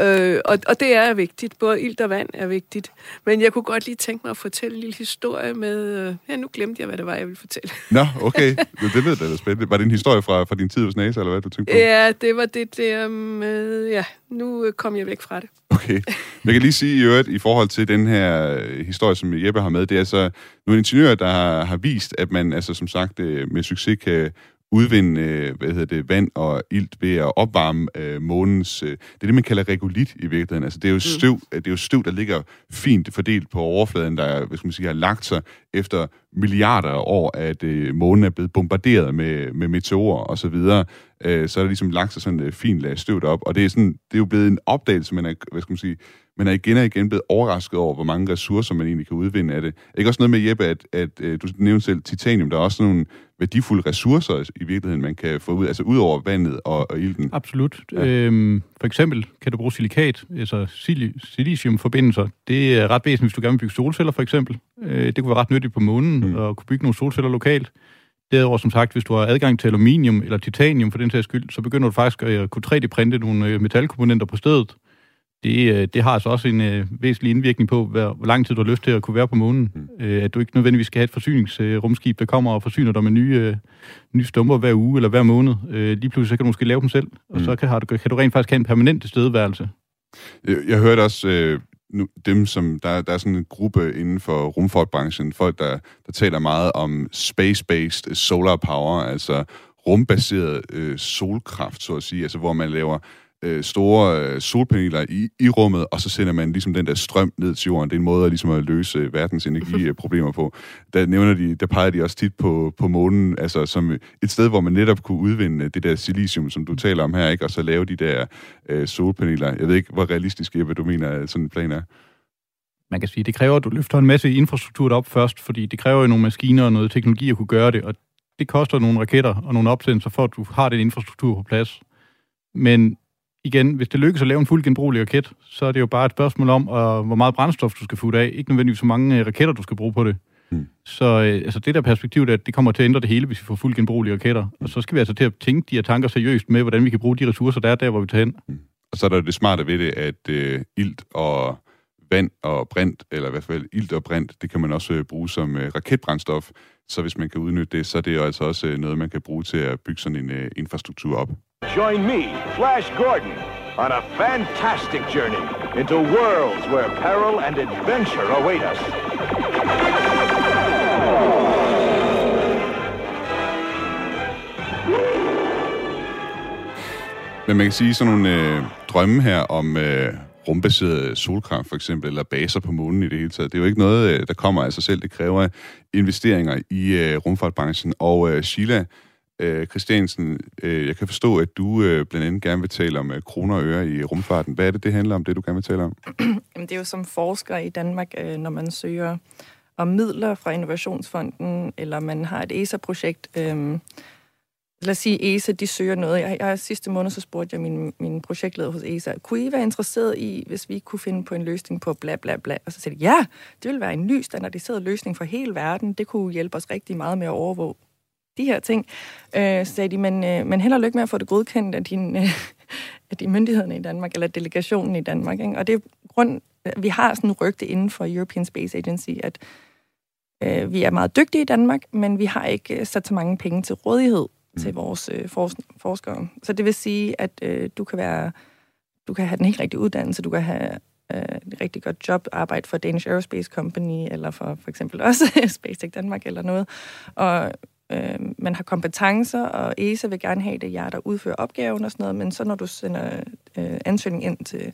Øh, og, og det er vigtigt. Både ild og vand er vigtigt. Men jeg kunne godt lige tænke mig at fortælle en lille historie med... Øh, ja, nu glemte jeg, hvad det var, jeg ville fortælle. Nå, okay. Det ved jeg da spændende. Var det en historie fra, fra din tid hos NASA, eller hvad du tænkte på? Ja, det var det der med... Ja, nu øh, kom jeg væk fra det. Okay. Jeg kan lige sige i øvrigt, i forhold til den her øh, historie, som Jeppe har med, det er altså nogle ingeniører, der har, har vist, at man altså som sagt med succes kan udvinde øh, hvad hedder det, vand og ilt ved at opvarme øh, månens... Øh, det er det, man kalder regolit i virkeligheden. Altså, det, er jo mm. støv, mm. det er jo støv, der ligger fint fordelt på overfladen, der hvad skal man sige, har lagt sig efter milliarder af år, at øh, månen er blevet bombarderet med, med meteorer og så videre. Øh, så er der ligesom lagt sig sådan et øh, fint lag støv op. Og det er, sådan, det er jo blevet en opdagelse, man er, hvad skal man sige, man er igen og igen blevet overrasket over, hvor mange ressourcer man egentlig kan udvinde af det. Ikke også noget med, Jeppe, at, at, at øh, du nævnte selv titanium, der er også nogle værdifulde ressourcer i virkeligheden, man kan få ud, altså ud over vandet og, og ilten. Absolut. Ja. Øhm, for eksempel kan du bruge silikat, altså siliciumforbindelser. Det er ret væsentligt, hvis du gerne vil bygge solceller, for eksempel. Øh, det kunne være ret nyttigt på månen, mm. og kunne bygge nogle solceller lokalt. Derudover, som sagt, hvis du har adgang til aluminium eller titanium for den sags skyld, så begynder du faktisk at kunne 3D-printe nogle øh, metalkomponenter på stedet, det, øh, det har altså også en øh, væsentlig indvirkning på, hvor, hvor lang tid du har lyst til at kunne være på månen. Mm. Øh, at du ikke nødvendigvis skal have et forsyningsrumskib, der kommer og forsyner dig med nye, øh, nye stumper hver uge eller hver måned. Øh, lige pludselig så kan du måske lave dem selv, og mm. så kan, har du, kan du rent faktisk have en permanent tilstedeværelse. Jeg, jeg hørte også øh, nu, dem, som der, der er sådan en gruppe inden for rumfartbranchen, folk, der, der taler meget om space-based solar power, altså rumbaseret øh, solkraft, så at sige, altså hvor man laver øh, store øh, solpaneler i, i rummet, og så sender man ligesom den der strøm ned til jorden. Det er en måde at, ligesom at løse øh, verdens energiproblemer på. Der, nævner de, der peger de også tit på, på månen, altså som et sted, hvor man netop kunne udvinde det der silicium, som du taler om her, ikke? og så lave de der øh, solpaneler. Jeg ved ikke, hvor realistisk, Jeppe, du mener, sådan en plan er man kan sige, det kræver, at du løfter en masse infrastruktur op først, fordi det kræver jo nogle maskiner og noget teknologi at kunne gøre det, og det koster nogle raketter og nogle opsendelser for, at du har den infrastruktur på plads. Men igen, hvis det lykkes at lave en fuld genbrugelig raket, så er det jo bare et spørgsmål om, uh, hvor meget brændstof du skal få af. Ikke nødvendigvis så mange uh, raketter, du skal bruge på det. Hmm. Så uh, altså det der perspektiv, det, det kommer til at ændre det hele, hvis vi får fuld genbrugelige raketter. Og så skal vi altså til at tænke de her tanker seriøst med, hvordan vi kan bruge de ressourcer, der er der, hvor vi tager hen. Hmm. Og så er der det smarte ved det, at uh, ilt og vand og brint, eller i hvert fald ilt og brint, det kan man også uh, bruge som uh, raketbrændstof. Så hvis man kan udnytte det, så er det jo altså også uh, noget, man kan bruge til at bygge sådan en uh, infrastruktur op. Join me, Flash Gordon, on a fantastic journey into worlds where peril and adventure await us. Men man kan sige sådan nogle øh, drømme her om øh, rumbaseret solkraft for eksempel, eller baser på månen i det hele taget. Det er jo ikke noget, øh, der kommer af sig selv. Det kræver investeringer i øh, rumfartbranchen. Og øh, Sheila, Øh, Christiansen, øh, jeg kan forstå, at du øh, blandt andet gerne vil tale om øh, kroner og øre i rumfarten. Hvad er det, det handler om, det du gerne vil tale om? Jamen, det er jo som forsker i Danmark, øh, når man søger om midler fra Innovationsfonden, eller man har et ESA-projekt. Øh, lad os sige, ESA, de søger noget. Jeg, jeg, sidste måned så spurgte jeg min, min projektleder hos ESA, kunne I være interesseret i, hvis vi kunne finde på en løsning på bla bla bla? Og så sagde de, ja, det ville være en ny standardiseret løsning for hele verden. Det kunne hjælpe os rigtig meget med at overvåge de her ting. Øh, så sagde de, men, øh, men held og lykke med at få det godkendt af, din, øh, af de myndighederne i Danmark, eller delegationen i Danmark. Ikke? Og det er grund, vi har sådan en rygte inden for European Space Agency, at øh, vi er meget dygtige i Danmark, men vi har ikke øh, sat så mange penge til rådighed mm. til vores øh, forskere. Så det vil sige, at øh, du kan være du kan have den helt rigtige uddannelse, du kan have øh, et rigtig godt job, arbejde for Danish Aerospace Company, eller for for eksempel også SpaceX Danmark eller noget. Og øh, man har kompetencer, og ESA vil gerne have det, jer der udfører opgaven og sådan noget, men så når du sender øh, ansøgning ind til,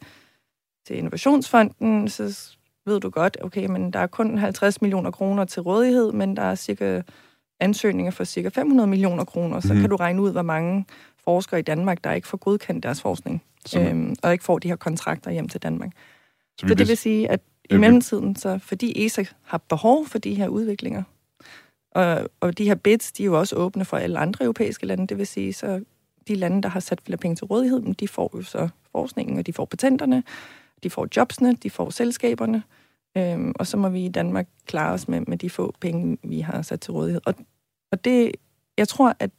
til Innovationsfonden, så ved du godt, okay, men der er kun 50 millioner kroner til rådighed, men der er cirka ansøgninger for cirka 500 millioner kroner, så mm. kan du regne ud, hvor mange forskere i Danmark, der ikke får godkendt deres forskning, øhm, og ikke får de her kontrakter hjem til Danmark. Så, så det vil sige, at i mellemtiden, så fordi ESA har behov for de her udviklinger, og, og de her bids, de er jo også åbne for alle andre europæiske lande, det vil sige, så de lande, der har sat flere penge til rådighed, de får jo så forskningen, og de får patenterne, de får jobsene, de får selskaberne, øhm, og så må vi i Danmark klare os med, med de få penge, vi har sat til rådighed. Og, og det, jeg tror, at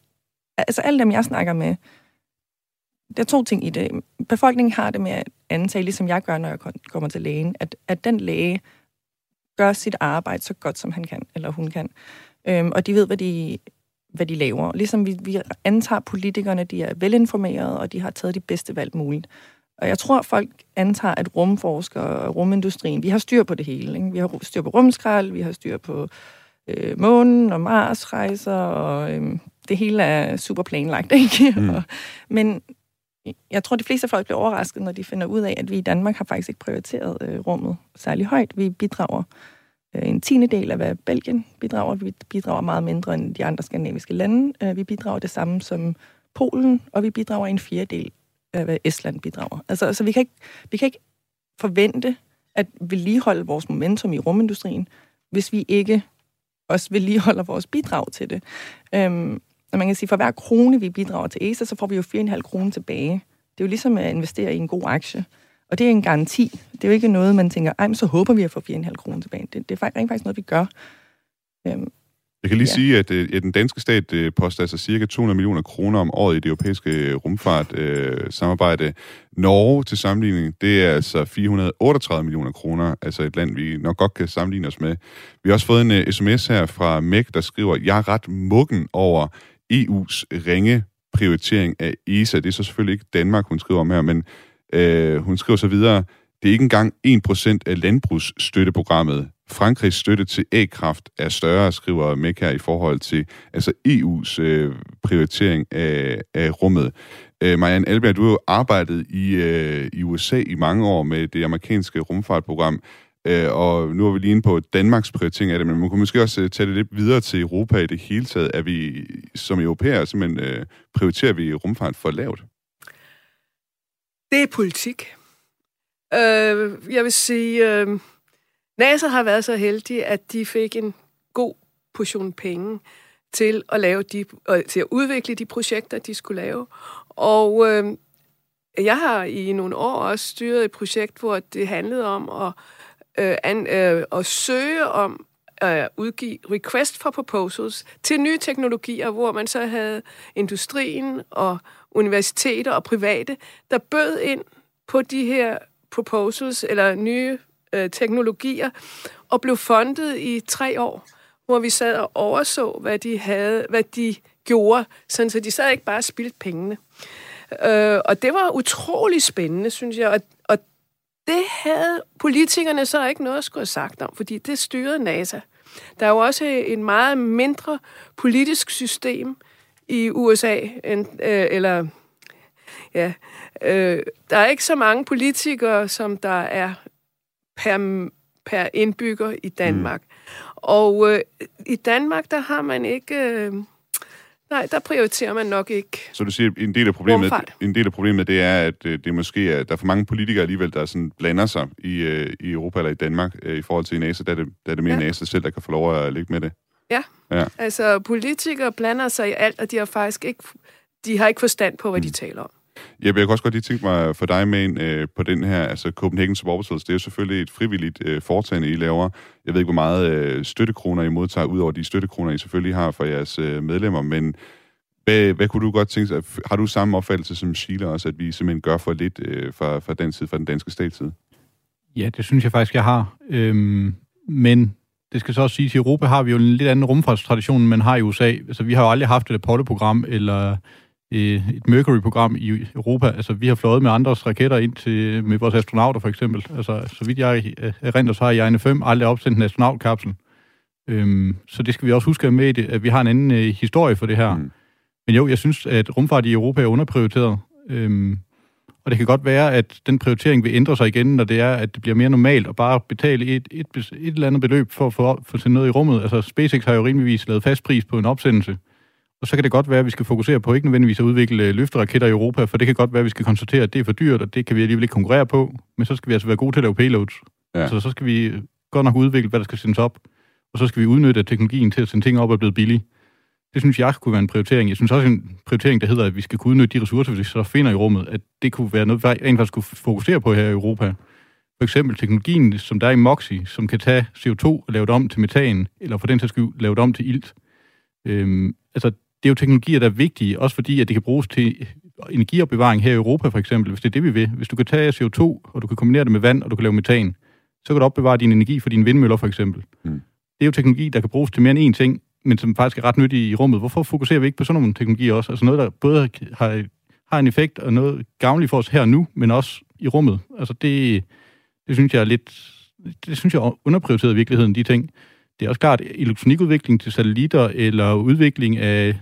altså alle dem, jeg snakker med, der er to ting i det. Befolkningen har det med at antage, ligesom jeg gør, når jeg kommer til lægen, at, at den læge gør sit arbejde så godt, som han kan, eller hun kan. Øhm, og de ved, hvad de, hvad de laver. Ligesom vi, vi antager politikerne, de er velinformerede, og de har taget de bedste valg muligt. Og jeg tror, folk antager, at rumforskere og rumindustrien, vi har styr på det hele. Ikke? Vi har styr på rumskrald, vi har styr på øh, månen og Mars-rejser, og øh, det hele er super planlagt. Ikke? Mm. og, men jeg tror, de fleste folk bliver overrasket, når de finder ud af, at vi i Danmark har faktisk ikke prioriteret øh, rummet særlig højt. Vi bidrager Øh, en tiende del af, hvad Belgien bidrager. Vi bidrager meget mindre end de andre skandinaviske lande. Øh, vi bidrager det samme som Polen, og vi bidrager en fjerdedel af, hvad Estland bidrager. Altså, altså vi, kan ikke, vi kan ikke forvente at vedligeholde vores momentum i rumindustrien, hvis vi ikke også vedligeholder vores bidrag til det. Øhm, og man kan sige, for hver krone, vi bidrager til ESA, så får vi jo 4,5 kroner tilbage. Det er jo ligesom at investere i en god aktie. Og det er en garanti. Det er jo ikke noget, man tænker, ej, men så håber vi at få 4,5 kroner tilbage. Det, det er rent faktisk noget, vi gør. Øhm, jeg kan lige ja. sige, at, øh, at den danske stat øh, poster altså cirka 200 millioner kroner om året i det europæiske rumfart øh, samarbejde. Norge til sammenligning, det er altså 438 millioner kroner, altså et land, vi nok godt kan sammenligne os med. Vi har også fået en uh, sms her fra MEC, der skriver, jeg er ret muggen over EU's ringe prioritering af ESA. Det er så selvfølgelig ikke Danmark, hun skriver om her, men øh, hun skriver så videre, det er ikke engang 1% af landbrugsstøtteprogrammet. Frankrigs støtte til A-kraft er større, skriver Mæk her i forhold til altså EU's øh, prioritering af, af rummet. Øh, Marianne Alberg, du har jo arbejdet i, øh, i USA i mange år med det amerikanske rumfartprogram. Øh, og nu er vi lige inde på Danmarks prioritering af det, men man kunne måske også øh, tage det lidt videre til Europa i det hele taget. Er vi som europæer simpelthen øh, prioriterer vi rumfart for lavt? Det er politik. Øh, jeg vil sige, øh, NASA har været så heldig, at de fik en god portion penge til at lave de, øh, til at udvikle de projekter, de skulle lave. Og øh, jeg har i nogle år også styret et projekt, hvor det handlede om at øh, an, øh, at søge om at udgive request for proposals til nye teknologier, hvor man så havde industrien og universiteter og private, der bød ind på de her proposals eller nye øh, teknologier og blev fundet i tre år, hvor vi sad og overså, hvad de havde, hvad de gjorde, sådan så de sad ikke bare spildt pengene. Øh, og det var utrolig spændende, synes jeg, og, og det havde politikerne så ikke noget at skulle have sagt om, fordi det styrede NASA. Der er jo også en meget mindre politisk system i USA, end, øh, eller ja, øh, der er ikke så mange politikere, som der er per, per indbygger i Danmark. Mm. Og øh, i Danmark, der har man ikke... Øh, Nej, der prioriterer man nok ikke Så du siger, en del af problemet, en del af problemet det er, at øh, det måske er, der er for mange politikere alligevel, der sådan blander sig i, øh, i Europa eller i Danmark øh, i forhold til NASA, der er det, der er det mere ja. NASA selv, der kan få lov at ligge med det. Ja. ja, altså politikere blander sig i alt, og de har faktisk ikke, de har ikke forstand på, hvad mm. de taler om. Ja, jeg kan også godt lige tænke mig for dig med ind øh, på den her, altså Copenhagen Suborbitals, det er jo selvfølgelig et frivilligt øh, foretagende, I laver. Jeg ved ikke, hvor meget øh, støttekroner I modtager, udover de støttekroner, I selvfølgelig har for jeres øh, medlemmer, men hvad, hvad kunne du godt tænke sig? Har du samme opfattelse som Sheila også, at vi simpelthen gør for lidt øh, fra, fra den side, fra den danske statsside? Ja, det synes jeg faktisk, jeg har. Øhm, men det skal så også siges, at i Europa har vi jo en lidt anden rumfartstradition, end man har i USA. Altså, vi har jo aldrig haft et Apollo-program eller et Mercury-program i Europa. Altså, vi har fløjet med andres raketter ind til, med vores astronauter, for eksempel. Altså, så vidt jeg erindrer, så har jeg 5 aldrig opsendt en astronautkapsel. Øhm, så det skal vi også huske med, at vi har en anden øh, historie for det her. Mm. Men jo, jeg synes, at rumfart i Europa er underprioriteret. Øhm, og det kan godt være, at den prioritering vil ændre sig igen, når det er, at det bliver mere normalt at bare betale et, et, et eller andet beløb for at få for sendt noget i rummet. Altså, SpaceX har jo rimeligvis lavet fast pris på en opsendelse. Og så kan det godt være, at vi skal fokusere på ikke nødvendigvis at udvikle løfteraketter i Europa, for det kan godt være, at vi skal konstatere, at det er for dyrt, og det kan vi alligevel ikke konkurrere på. Men så skal vi altså være gode til at lave payloads. Ja. Så så skal vi godt nok udvikle, hvad der skal sendes op. og så skal vi udnytte, at teknologien til at sende ting op er blevet billig. Det synes jeg kunne være en prioritering. Jeg synes også en prioritering, der hedder, at vi skal kunne udnytte de ressourcer, vi så finder i rummet, at det kunne være noget, vi rent faktisk skulle fokusere på her i Europa. For eksempel teknologien, som der er i MOXI, som kan tage CO2 og lave det om til metan, eller for den sags skyld lave det om til ilt. Øhm, altså, det er jo teknologier, der er vigtige, også fordi, at det kan bruges til energiopbevaring her i Europa, for eksempel, hvis det er det, vi vil. Hvis du kan tage CO2, og du kan kombinere det med vand, og du kan lave metan, så kan du opbevare din energi for dine vindmøller, for eksempel. Mm. Det er jo teknologi, der kan bruges til mere end én ting, men som faktisk er ret nyttige i rummet. Hvorfor fokuserer vi ikke på sådan nogle teknologier også? Altså noget, der både har, har en effekt og noget gavnligt for os her og nu, men også i rummet. Altså det, det synes jeg er lidt... Det synes jeg er underprioriteret i virkeligheden, de ting. Det er også klart, elektronikudvikling til satellitter eller udvikling af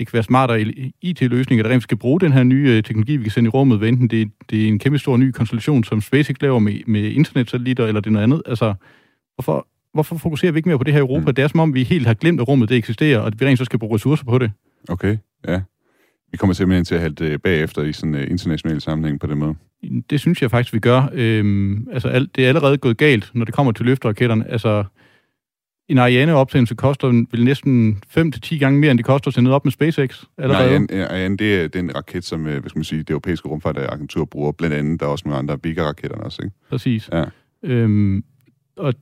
det kan være smartere IT-løsninger, der rent skal bruge den her nye øh, teknologi, vi kan sende i rummet, hvad enten det, det er en kæmpe stor ny konstellation, som SpaceX laver med, med internetsatellitter, eller det er noget andet. Altså, hvorfor, hvorfor fokuserer vi ikke mere på det her i Europa? Mm. Det er som om, vi helt har glemt, at rummet det eksisterer, og at vi rent så skal bruge ressourcer på det. Okay, ja. Vi kommer simpelthen til at have det bagefter i sådan en uh, international sammenhæng på den måde. Det synes jeg faktisk, vi gør. Øhm, altså, alt, det er allerede gået galt, når det kommer til løfteraketterne. Altså, en Ariane-opsendelse koster vel næsten 5-10 gange mere, end det koster at sende op med SpaceX allerede. Ariane, Ariane det er den raket, som øh, hvad skal man sige, det europæiske rumfartagentur bruger, blandt andet. Der er også nogle andre Vega-raketterne også, ikke? Præcis. Ja. Øhm, og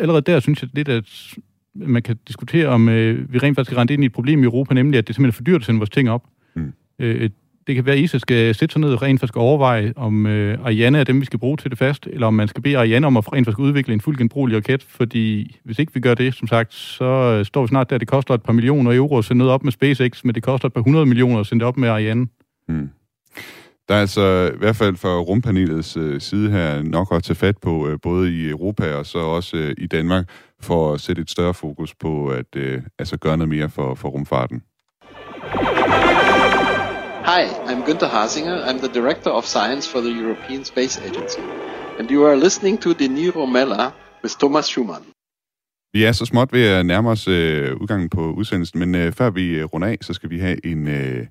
allerede der synes jeg lidt, at man kan diskutere, om øh, vi rent faktisk rent ind i et problem i Europa, nemlig at det simpelthen er for dyrt at sende vores ting op. Mm. Øh, det kan være, at ISA skal sætte sig ned og rent faktisk overveje, om øh, Ariane er dem, vi skal bruge til det fast, eller om man skal bede Ariane om at rent faktisk udvikle en fuldt genbrugelig raket, fordi hvis ikke vi gør det, som sagt, så øh, står vi snart der, det koster et par millioner euro at sende noget op med SpaceX, men det koster et par hundrede millioner at sende det op med Ariane. Mm. Der er altså i hvert fald fra rumpanelets øh, side her nok at tage fat på, øh, både i Europa og så også øh, i Danmark, for at sætte et større fokus på at øh, altså gøre noget mere for, for rumfarten. Hi, I'm Günther Hasinger. I'm the Director of Science for the European Space Agency. And you are listening to the Niro Mella with Thomas Schumann. Vi er så småt ved at nærme os øh, udgangen på udsendelsen, men øh, før vi øh, runder af, så skal vi have en, øh,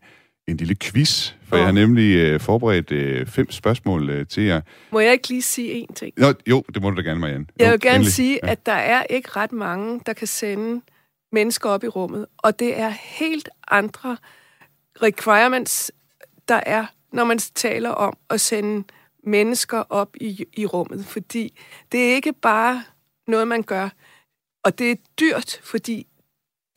en lille quiz, for oh. jeg har nemlig øh, forberedt øh, fem spørgsmål øh, til jer. Må jeg ikke lige sige én ting? Jo, jo det må du da gerne, Marianne. Jeg vil jo, gerne endelig. sige, ja. at der er ikke ret mange, der kan sende mennesker op i rummet, og det er helt andre requirements, der er, når man taler om at sende mennesker op i, i rummet. Fordi det er ikke bare noget, man gør, og det er dyrt, fordi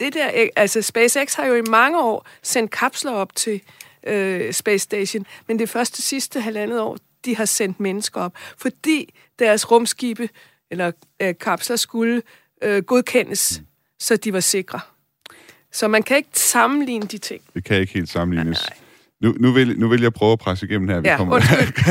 det der, altså SpaceX har jo i mange år sendt kapsler op til øh, Space Station, men det første sidste halvandet år, de har sendt mennesker op, fordi deres rumskibe eller øh, kapsler skulle øh, godkendes, mm. så de var sikre. Så man kan ikke sammenligne de ting. Det kan ikke helt sammenlignes. Nej, Nu, nu, vil, nu vil jeg prøve at presse igennem her. Vi ja, kommer,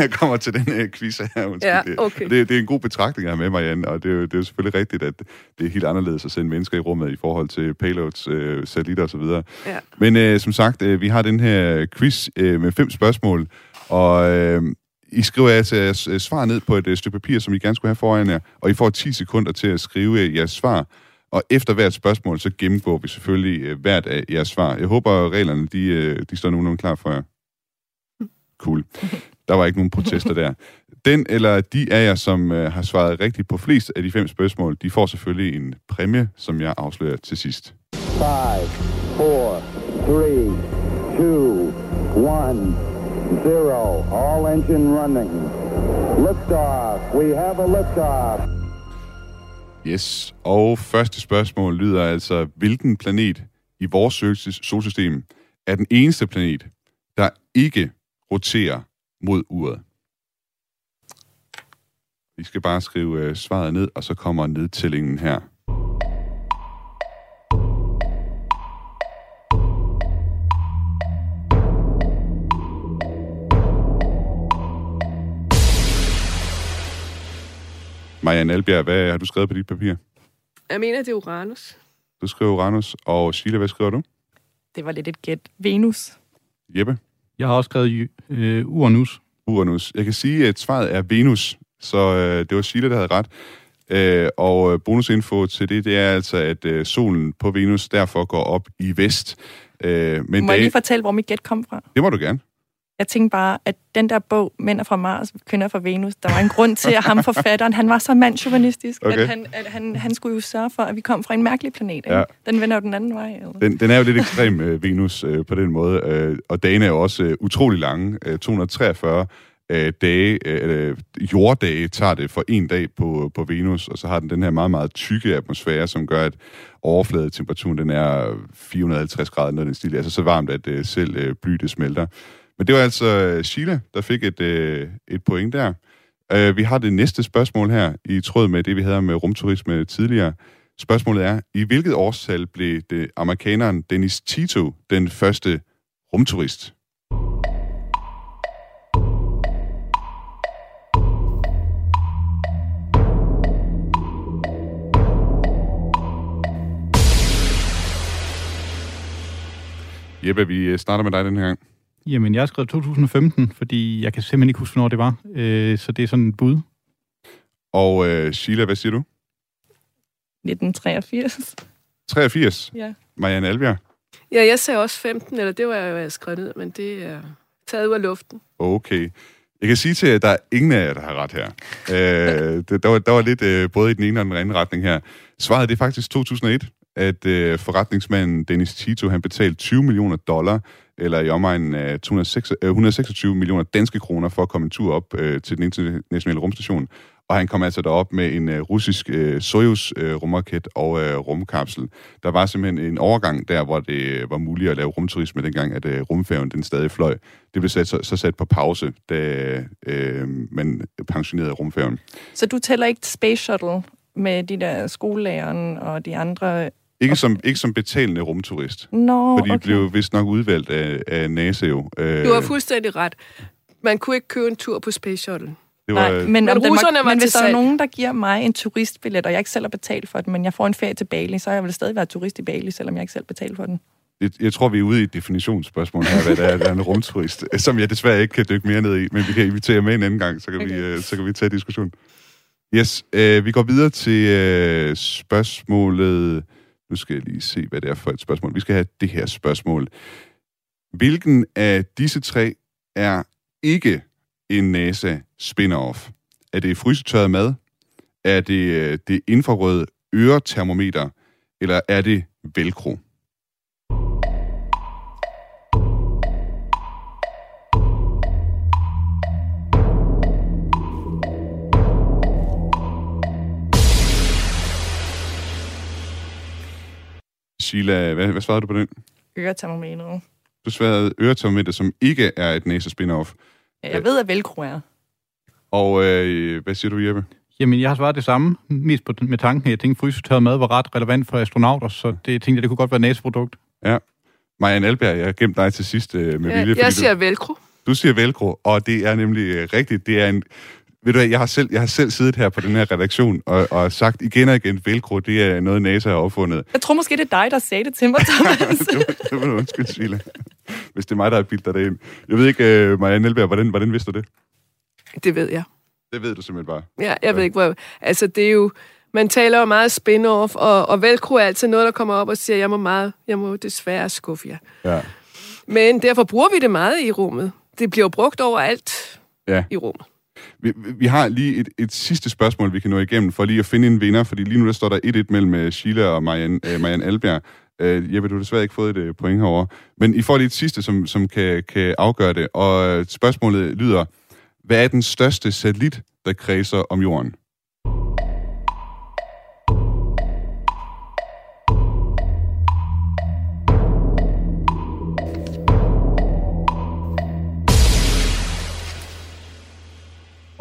kommer til den her quiz her. Undskyld. Ja, okay. det, det er en god betragtning her med, Marianne, og det er, jo, det er jo selvfølgelig rigtigt, at det er helt anderledes at sende mennesker i rummet i forhold til payloads, øh, satellitter osv. Ja. Men øh, som sagt, øh, vi har den her quiz øh, med fem spørgsmål, og øh, I skriver altså svar ned på et øh, stykke papir, som I gerne skulle have foran jer, og I får 10 sekunder til at skrive øh, jeres svar. Og efter hvert spørgsmål, så gennemgår vi selvfølgelig øh, hvert af jeres svar. Jeg håber, at reglerne de, øh, de står nogenlunde klar for jer. Cool. Der var ikke nogen protester der. Den eller de af jer, som øh, har svaret rigtigt på flest af de fem spørgsmål, de får selvfølgelig en præmie, som jeg afslører til sidst. 5, 4, 3, 2, 1, 0. All engine running. Liftoff. We have a liftoff. Yes, og første spørgsmål lyder altså, hvilken planet i vores solsystem er den eneste planet, der ikke roterer mod uret? Vi skal bare skrive øh, svaret ned, og så kommer nedtællingen her. Marianne Albjerg, hvad har du skrevet på dit papir? Jeg mener, det er Uranus. Du skriver Uranus. Og Sheila, hvad skriver du? Det var lidt et gæt. Venus. Jeppe? Jeg har også skrevet øh, Uranus. Uranus. Jeg kan sige, at svaret er Venus, så øh, det var Sheila, der havde ret. Øh, og øh, bonusinfo til det, det er altså, at øh, solen på Venus derfor går op i vest. Øh, men må jeg lige fortælle, hvor mit gæt kom fra? Det må du gerne. Jeg tænkte bare, at den der bog, Mænd er fra Mars, Kvinder fra Venus, der var en grund til, at ham forfatteren, han var så mandsjuvenistisk, okay. at, han, at han, han skulle jo sørge for, at vi kom fra en mærkelig planet. Ja. Den vender jo den anden vej. Eller? Den, den er jo lidt ekstrem, øh, Venus, øh, på den måde, øh, og dagene er jo også øh, utrolig lange, øh, 243 øh, dage, øh, jorddage tager det for en dag på, på Venus, og så har den den her meget, meget tykke atmosfære, som gør, at overfladetemperaturen den er 450 grader, når den stil. Altså så varmt, at øh, selv øh, bly det smelter. Men det var altså øh, Sheila, der fik et, øh, et point der. Uh, vi har det næste spørgsmål her, i tråd med det, vi havde med øh, rumturisme tidligere. Spørgsmålet er, i hvilket årstal blev det amerikaneren Dennis Tito den første rumturist? Jeppe, vi starter med dig den her gang. Jamen, jeg har skrevet 2015, fordi jeg kan simpelthen ikke huske, hvornår det var. Øh, så det er sådan et bud. Og øh, Sheila, hvad siger du? 1983. 83? Ja. Marianne Albjerg? Ja, jeg sagde også 15, eller det var jeg, jeg skrevet ned, men det er taget ud af luften. Okay. Jeg kan sige til jer, at der er ingen af jer, der har ret her. øh, der, var, der var lidt øh, både i den ene og den anden retning her. Svaret det er faktisk 2001 at øh, forretningsmanden Dennis Tito, han betalte 20 millioner dollar, eller i omegnen af 206, øh, 126 millioner danske kroner, for at komme en tur op øh, til den internationale rumstation. Og han kom altså derop med en øh, russisk øh, Soyuz øh, rumraket og øh, rumkapsel. Der var simpelthen en overgang der, hvor det øh, var muligt at lave rumturisme, dengang at øh, rumfærgen den stadig fløj. Det blev sat, så, så sat på pause, da øh, man pensionerede rumfærgen. Så du tæller ikke Space Shuttle med de der skolelæreren og de andre ikke, okay. som, ikke som betalende rumturist. Nå, fordi de okay. blev vist nok udvalgt af, af NASA jo. Øh, du har fuldstændig ret. Man kunne ikke købe en tur på Space Shuttle. Det var, Nej, men, men, russerne var, var men hvis der er nogen, der giver mig en turistbillet, og jeg ikke selv har betalt for den, men jeg får en ferie til Bali, så jeg vil stadig være turist i Bali, selvom jeg ikke selv betaler for den. Jeg, jeg tror, vi er ude i et definitionsspørgsmål her, hvad det er, der er en rumturist, som jeg desværre ikke kan dykke mere ned i, men vi kan invitere med en anden gang, så kan, okay. vi, så kan vi tage diskussion. Yes, øh, vi går videre til øh, spørgsmålet... Nu skal jeg lige se, hvad det er for et spørgsmål. Vi skal have det her spørgsmål. Hvilken af disse tre er ikke en NASA spin-off? Er det frysetørret mad? Er det øh, det infrarøde øretermometer? Eller er det velcro? Sheila, hvad, hvad svarede du på den? Øretermometeret. Du svarede øretermometer, som ikke er et NASA spin-off. Ja, jeg ved, at velcro er. Og øh, hvad siger du, Jeppe? Jamen, jeg har svaret det samme, mest på, med tanken, jeg tænkte, frysetørret mad var ret relevant for astronauter, så det jeg tænkte det kunne godt være et NASA-produkt. Ja. Marianne Alberg, jeg har gemt dig til sidst øh, med ja, vilje. Jeg siger du, velcro. Du siger velcro, og det er nemlig øh, rigtigt. Det er en ved du hvad, jeg har selv, jeg har selv siddet her på den her redaktion og, og sagt igen og igen, velcro, det er noget, NASA har opfundet. Jeg tror måske, det er dig, der sagde det til mig, Thomas. det var undskyld, Sheila. Hvis det er mig, der har bildt dig det ind. Jeg ved ikke, uh, Marianne Elberg, hvordan, hvordan vidste du det? Det ved jeg. Det ved du simpelthen bare. Ja, jeg ved ikke, hvor... Altså, det er jo... Man taler jo meget spin-off, og, og velcro er altid noget, der kommer op og siger, jeg må meget, jeg må desværre skuffe jer. Ja. Men derfor bruger vi det meget i rummet. Det bliver brugt overalt ja. i rummet. Vi, vi har lige et, et sidste spørgsmål, vi kan nå igennem, for lige at finde en vinder, fordi lige nu der står der 1-1 mellem øh, Sheila og Marianne, øh, Marianne Albjerg. Øh, Jeppe, du har desværre ikke fået et øh, point herover. Men I får lige et sidste, som, som kan, kan afgøre det. Og øh, spørgsmålet lyder, hvad er den største satellit, der kredser om jorden?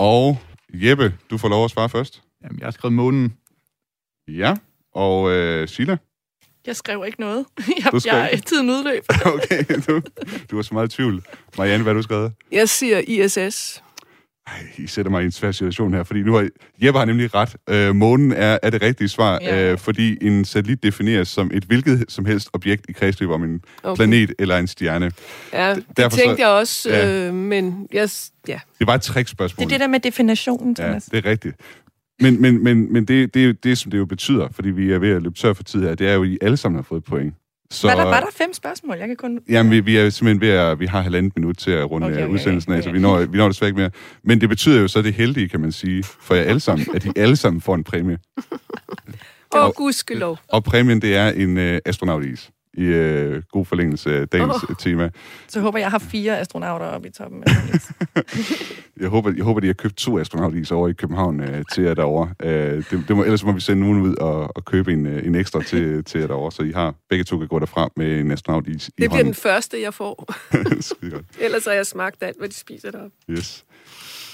Og Jeppe, du får lov at svare først. Jamen, jeg har skrevet månen. Ja, og øh, Sheila? Jeg skrev ikke noget. Jeg, du skrev... jeg er tiden udløb. okay, du, du var så meget i tvivl. Marianne, hvad har du skrevet? Jeg siger ISS. Ej, I sætter mig i en svær situation her, fordi nu har Jeppe har nemlig ret. Øh, månen er, er det rigtige svar, ja. øh, fordi en satellit defineres som et hvilket som helst objekt i kredsløb om en okay. planet eller en stjerne. Ja, det Derfor tænkte så, jeg også, ja. øh, men jeg, ja. Det var et trickspørgsmål. Det er det der med definitionen, Thomas. Ja, det er rigtigt. Men, men, men, men det, det, det, som det jo betyder, fordi vi er ved at løbe tør for tid her, det er jo, at I alle sammen har fået point. Så, var, der, var der fem spørgsmål? Jeg kan kun... Jamen, vi, vi er simpelthen ved at... Vi har halvandet minut til at runde okay, okay, udsendelsen af, okay. så vi når, vi når desværre ikke mere. Men det betyder jo så det heldige, kan man sige, for jer alle sammen, at de alle sammen får en præmie. Åh, oh, gudskelov. Og præmien, det er en uh, astronautis i øh, god forlængelse af dagens oh. tema. Så håber jeg har fire astronauter oppe i toppen. jeg, håber, jeg håber, de har købt to astronautis over i København øh, til jer derovre. Øh, det, det må, ellers må vi sende nogen ud og, og købe en, øh, en ekstra til, til jer derovre, så I har begge to kan gå derfra med en astronautis Det bliver hånden. den første, jeg får. ellers har jeg smagt alt, hvad de spiser deroppe. Yes.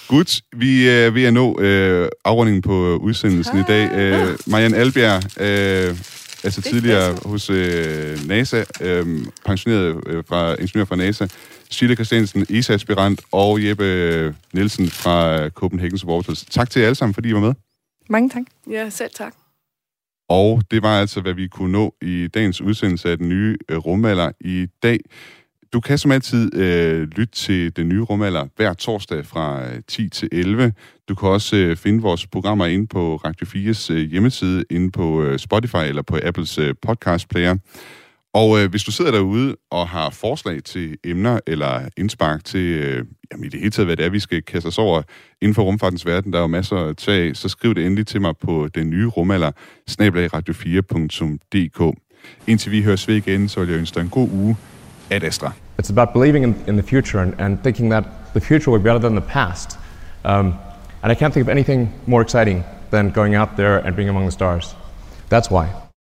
Godt, vi er ved at nå øh, afrundingen på udsendelsen i dag. Øh, Marianne Albjerg, øh, altså tidligere hos øh, NASA, øh, pensioneret øh, fra ingeniør fra NASA, Sille Christiansen, ESA-aspirant, og Jeppe Nielsen fra Copenhagen Supporters. Tak til jer alle sammen, fordi I var med. Mange tak. Ja, selv tak. Og det var altså, hvad vi kunne nå i dagens udsendelse af den nye øh, rumalder i dag. Du kan som altid øh, lytte til den nye rumalder hver torsdag fra øh, 10 til 11. Du kan også øh, finde vores programmer inde på Radio 4's øh, hjemmeside, inde på øh, Spotify eller på Apples øh, podcast player. Og øh, hvis du sidder derude og har forslag til emner eller indspark til, øh, jamen i det hele taget, hvad det er, vi skal kaste os over inden for rumfartens verden, der er jo masser at tage så skriv det endelig til mig på den nye rumalder, radio4.dk. Indtil vi høres ved igen, så vil jeg ønske dig en god uge. Ad Astra. It's about believing in, in the future and, and, thinking that the future will be better than the past. Um, and I can't think of anything more exciting than going out there and being among the stars. That's why.